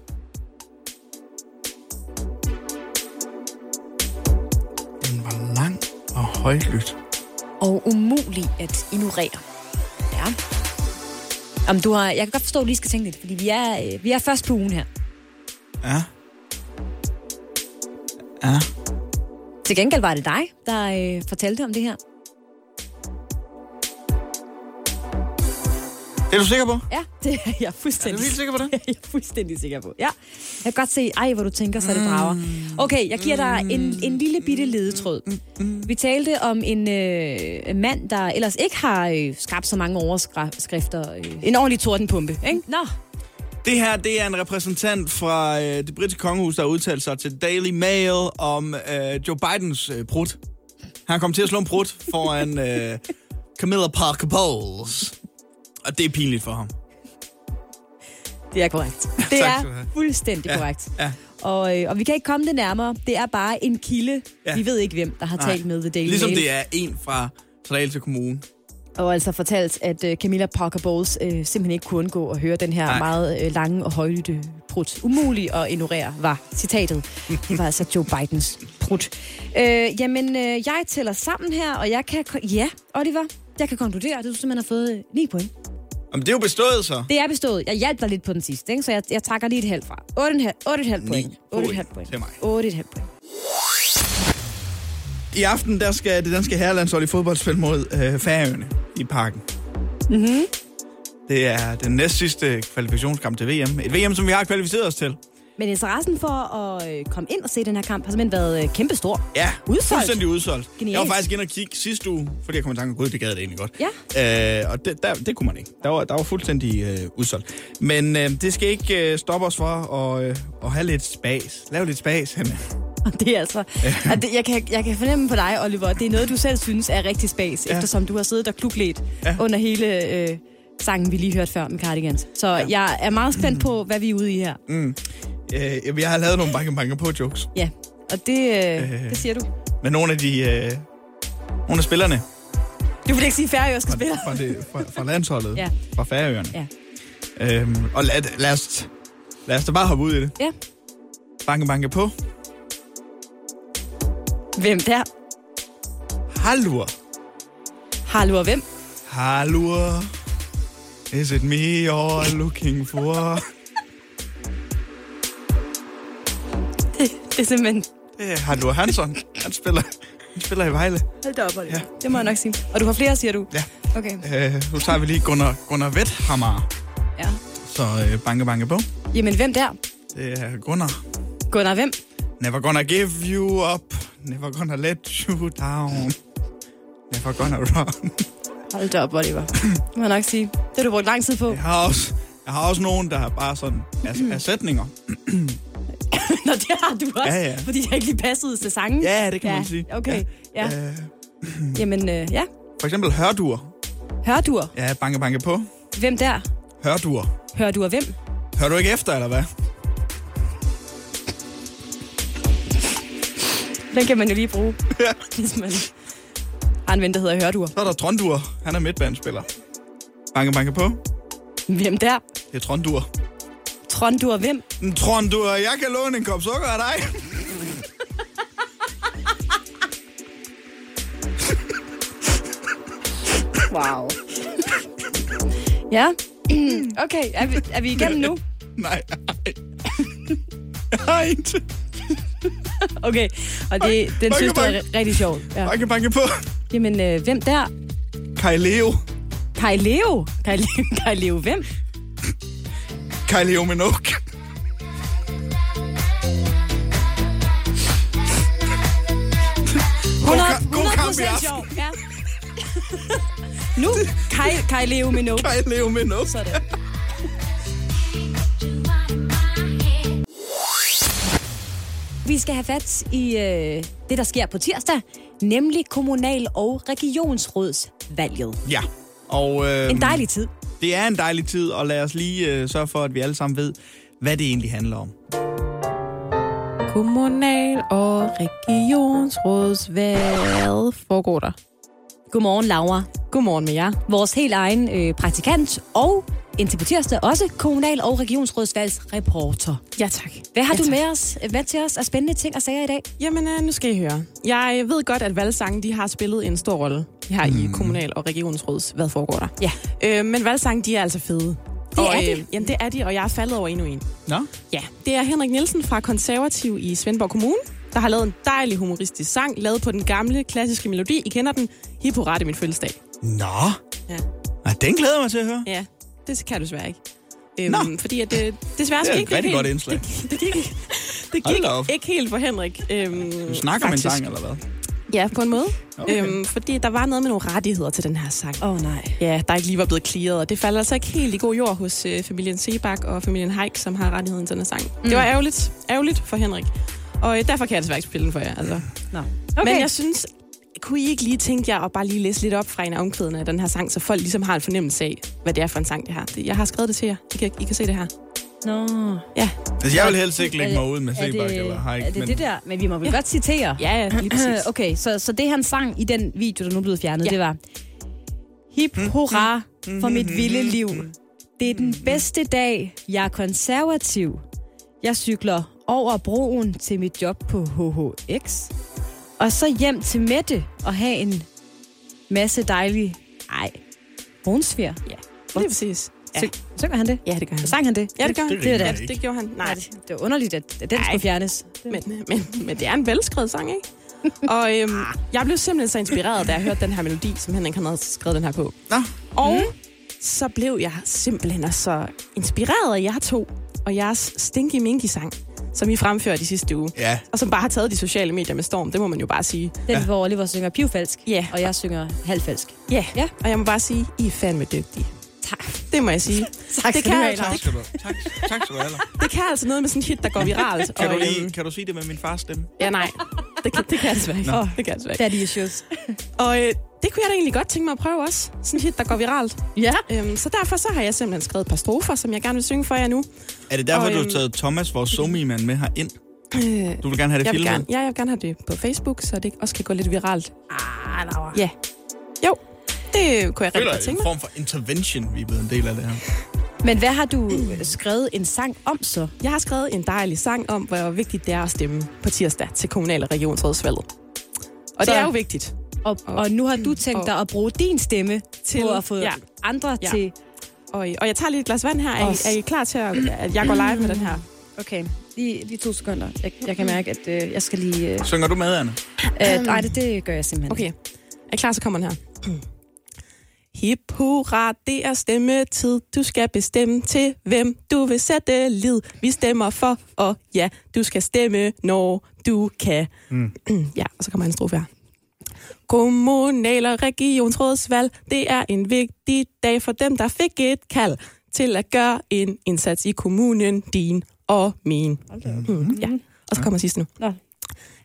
Den var lang og højlydt. Og umulig at ignorere. Ja. Om du har, jeg kan godt forstå, at du lige skal tænke lidt, fordi vi er, øh, vi er først på ugen her. Ja. Ja. Til gengæld var det dig, der øh, fortalte om det her. Er du sikker på? Ja, det er jeg fuldstændig. Er du helt sikker på det? Det er jeg fuldstændig sikker på, ja. Jeg kan godt se, ej, hvor du tænker, så det brager. Okay, jeg giver dig en, en lille bitte ledetråd. Vi talte om en øh, mand, der ellers ikke har øh, skabt så mange overskrifter. Øh, en ordentlig tordenpumpe, ikke? Nå, Det her, det er en repræsentant fra øh, det britiske kongehus, der har udtalt sig til Daily Mail om øh, Joe Bidens øh, prut. Han kom til at slå en prut foran øh, Camilla Parker Bowles. Og det er pinligt for ham. det er korrekt. Det er fuldstændig Ja, korrekt. ja. Og, øh, og vi kan ikke komme det nærmere. Det er bare en kilde. Ja. Vi ved ikke, hvem der har Nej. talt med The Daily Ligesom Mail. det er en fra Slagelse Kommune. Og altså fortalt, at uh, Camilla Parker Bowles uh, simpelthen ikke kunne undgå at høre den her Nej. Meget uh, lange og højlytte prut. Umulig at ignorere, var citatet. Det var altså Joe Bidens prut. Uh, jamen, uh, jeg tæller sammen her, og jeg kan... Ja, Oliver, jeg kan konkludere, at du simpelthen har fået øh, 9 point. Jamen, det er jo bestået så. Det er bestået. Jeg hjalp dig lidt på den sidste, ikke? så jeg, jeg trækker lige et halvt fra. 8,5 point. Ni 8,5 point. til mig. 8,5 point. I aften, der skal det danske herrelandshold i fodbold spille mod øh, Færøerne i parken. Mm-hmm. Det er den næst sidste kvalifikationskamp til VM. Et VM, som vi har kvalificeret os til. Men interessen for at øh, komme ind og se den her kamp har simpelthen været øh, kæmpestor. Ja, Udsolgt. fuldstændig udsolgt. Genialt. Jeg var faktisk inde og kigge sidste uge, fordi jeg kom i tanke om, gud, det gad det egentlig godt. Ja. Øh, og det, der, det kunne man ikke. Der var, der var fuldstændig øh, udsolgt. Men øh, det skal ikke øh, stoppe os fra at, øh, at have lidt spas. Lave lidt spas, Hanne. Og det er altså... at det, jeg, kan, jeg kan fornemme på dig, Oliver, at det er noget, du selv synes er rigtig spas, ja. eftersom du har siddet og klublet ja. under hele øh, sangen, vi lige hørte før med Cardigans. Så ja. jeg er meget spændt på, hvad vi er ude i her. Mm. Øh, jeg har lavet nogle banke banke på jokes. Ja, og det, øh, Øh. det siger du. med nogle af de... Øh, nogle af spillerne Du vil ikke sige færøske spiller. fra, det, fra, fra landsholdet, Ja. fra Færøerne. Ja. Øhm, og lad, lad, os, lad os da bare hoppe ud i det. Ja. Banke banke på. Hvem der? Halvur. Hallo og hvem? Halvur. Is it me you're looking for? Det, er simpelthen... Det er Halvur Hansson. Han spiller, han spiller i Vejle. Hold da op, Oliver. Ja. Det må jeg nok sige. Og du har flere, siger du? Ja. Okay. Øh, nu tager vi lige Gunnar, Gunnar Vethammer. Ja. Så øh, banke banke på. Jamen, hvem der? Det er Gunnar. Gunnar, hvem? Never gonna give you up. Never gonna let you down. Never gonna run. Hold da op, Oliver. Det må jeg nok sige. Det har du brugt lang tid på. Jeg har også, jeg har også nogen, der er bare sådan er, er sætninger. Nå, det har du også. Ja, ja. Fordi det ikke lige passede til sangen. Ja, det kan ja. man sige. Okay, ja. ja. Øh, Jamen, øh, ja. for eksempel hørdur. Hørdur. Ja, banke banke på. Hvem der? Hørdur. Hører du af hvem? Hører du ikke efter, eller hvad? Den kan man jo lige bruge, hvis man har en ven, der hedder Hørdur. Så er der Trondur. Han er midtbanespiller. Banke banke på. Hvem der? Det er Trondur. Trondur hvem? En Trondur, jeg kan låne en kop sukker af dig. Wow. ja. Okay, er vi, er vi igennem nu? Nej, nej. Jeg har ikke. Okay, og det, den Banke, synes du er rigtig sjov. Ja. Banke banke på. Jamen, øh, hvem der? Kai Leo. Kai Leo? Kai Leo, Kai Leo hvem? Kai Leo Minogue. God, ka- god kamp i 100% aften. sjov. Ja. nu, Kai, Kai Leo Minogue. Kai Leo Minogue. Sådan. Vi skal have fat i øh, det, der sker på tirsdag, nemlig kommunal- og regionsrådsvalget. Ja. Og, øh, En dejlig tid. Det er en dejlig tid, og lad os lige øh, sørge for, at vi alle sammen ved, hvad det egentlig handler om. Kommunal- og regionsrådsvalg foregår der. Godmorgen, Laura. Godmorgen med jer. Vores helt egen øh, praktikant og indtil på tirsdag også kommunal- og regionsrådsvalgsreporter. Ja, tak. Hvad har Ja, du tak. med os med til os af spændende ting og sager i dag? Jamen, øh, nu skal I høre. Jeg ved godt, at valgsangen de har spillet en stor rolle her mm. i kommunal- og regionsråds. Hvad foregår der? Ja. Øh, men valgsangen, de er altså fede. Det og, er de. Øh, jamen, det er de, og jeg er faldet over endnu en. Nå? Ja, det er Henrik Nielsen fra Konservativ i Svendborg Kommune, der har lavet en dejlig humoristisk sang, lavet på den gamle, klassiske melodi. I kender den. Hip hurra, det er min fødselsdag. Nå. Ja. Ej, den glæder jeg mig til at høre. Ja, det kan du desværre ikke. Nå. Øhm, fordi at det, desværre Det er et rigtig ikke godt indslag. Det, det gik, det gik ikke helt for Henrik. Øhm, Du snakker med en sang, eller hvad? Ja, på en måde. Okay. Øhm, fordi der var noget med nogle rettigheder til den her sang. Åh oh, nej. Ja, der ikke lige var blevet clearet, og det faldt altså ikke helt i god jord hos øh, familien Sebak og familien Heik, som har rettigheden til den her sang. Mm. Det var ærgerligt, ærgerligt for Henrik. Og øh, derfor kan jeg desværre ikke spille den for jer. Altså. Nå. Okay. Men jeg synes, kunne I ikke lige tænke jer at bare lige læse lidt op fra en af omkvædene af den her sang, så folk ligesom har en fornemmelse af, hvad det er for en sang, det her. Jeg har skrevet det til jer. I kan, I kan se det her. Nå. Ja. Altså, jeg vil helst ikke lægge mig ud med Sebak det- eller Haik. Er det men det der? Men vi må vel Ja. godt citere. Ja, ja, lige præcis. okay, så, så det han sang i den video, der nu er blevet fjernet, Ja. det var Hip hurra for mit vilde liv. Det er den bedste dag. Jeg er konservativ. Jeg cykler over broen til mit job på HHX. Og så hjem til Mette og have en masse dejlige... Ej, brunsfjer. Ja, lige præcis. Ja. Sy- synger han det? Ja, det gør han. Sang han det? Ja, det gør han. Det Det ikke. Det gjorde han. Nej, Nej, det, det var underligt, at, at den Ej. skulle fjernes. Men, men, men det er en velskrevet sang, ikke? Og øhm, jeg blev simpelthen så inspireret, da jeg hørte den her melodi, som Henrik han havde skrevet den her på. Nå. Og så blev jeg simpelthen så inspireret af jer to, og jeres Stinky Minky-sang, som I fremførte i sidste uge. Ja. Og som bare har taget de sociale medier med storm, det må man jo bare sige. Den, ja. hvor Oliver synger pivfalsk, Ja. og jeg synger halvfalsk. Ja, Ja. og jeg må bare sige, I er fandme dygtige. Tak. Det må jeg sige. Tak det, kan du have, altså. Tak skal du, tak, tak skal du have. Det kan altså noget med sådan en hit, der går viralt. Kan, og, du lige, øhm, kan du sige det med min fars stemme? Ja, nej. Det kan, det kan jeg desværre ikke. Nå. Det kan jeg desværre ikke. Daddy issues. Og øh, det kunne jeg da egentlig godt tænke mig at prøve også. Sådan en hit, der går viralt. Ja. Øhm, så derfor så har jeg simpelthen skrevet et par strofer, som jeg gerne vil synge for jer nu. Er det derfor, Og, du har øhm, taget Thomas, vores somi-mand, med her ind? Øh, Du vil gerne have det jeg filmet? gerne, ja, jeg vil gerne have det på Facebook, så det også kan gå lidt viralt. Ah, Laura. Ja. Jo, det kunne jeg rigtig godt en tænke mig. form for intervention, vi er blevet en del af det her. Men hvad har du skrevet en sang om så? Jeg har skrevet en dejlig sang om, hvor vigtigt det er at stemme på tirsdag til kommunal- og regionsrådsvalget. Og Så- det er jo vigtigt. Og, og nu har du tænkt og- dig at bruge din stemme til på at få ja. andre Ja. til... Og, og jeg tager lige et glas vand her. Er I, er I klar til, at, at jeg går live med den her? Okay, lige, lige to sekunder. Jeg, jeg kan mærke, at øh, jeg skal lige... Øh, Synger du med, Anne? øh, nej, det, det gør jeg simpelthen. Okay. Er I klar, så kommer den her. Hip hurra, det er stemmetid. Du skal bestemme til, hvem du vil sætte lid. Vi stemmer for, og ja, du skal stemme, når du kan. Mm. ja, og så kommer en strofe her. Kommunal- og regionsrådsvalg, det er en vigtig dag for dem, der fik et kald til at gøre en indsats i kommunen, din og min. Mm, ja. Og så kommer sidst nu. Nå.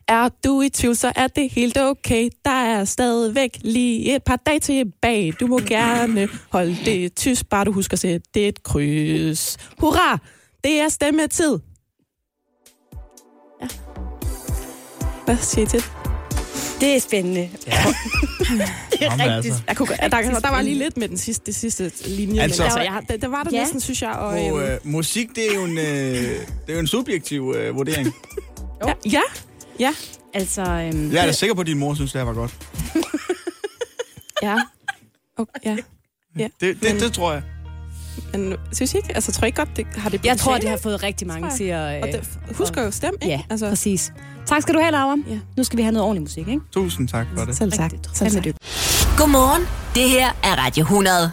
Er du i tvivl, så er det helt okay. Der er stadigvæk lige et par dage tilbage. Du må gerne holde det tyst, bare du husker at sætte det et kryds. Hurra! Det er stemmetid. Ja. Hvad siger I til det? Det er spændende. Ja. det er Jamen, rigtig altså. Jeg kunne, der, der, der var lige lidt med den sidste, det sidste linje, Altså- altså, men altså, jeg, der, der var der Ja. næsten, synes jeg. Og, Og, øhm, øh, musik, det er jo en, øh, det er jo en subjektiv øh, vurdering. ja, ja, ja, Altså, øhm, Jeg er da sikker på, at din mor synes, det her var godt. ja. Okay, ja. ja. Det, det, det tror jeg. Men synes I ikke? Altså, tror I ikke godt, det har det jeg tror, det har fået rigtig mange til at... Og Øh, det, husk jo stemme, ikke? ja, altså, præcis. Tak skal du have, Laura. Ja. Nu skal vi have noget ordentlig musik, ikke? Tusind tak for det. selv tak. Rigtigt. Selv tak. Godmorgen. Det her er Radio 100.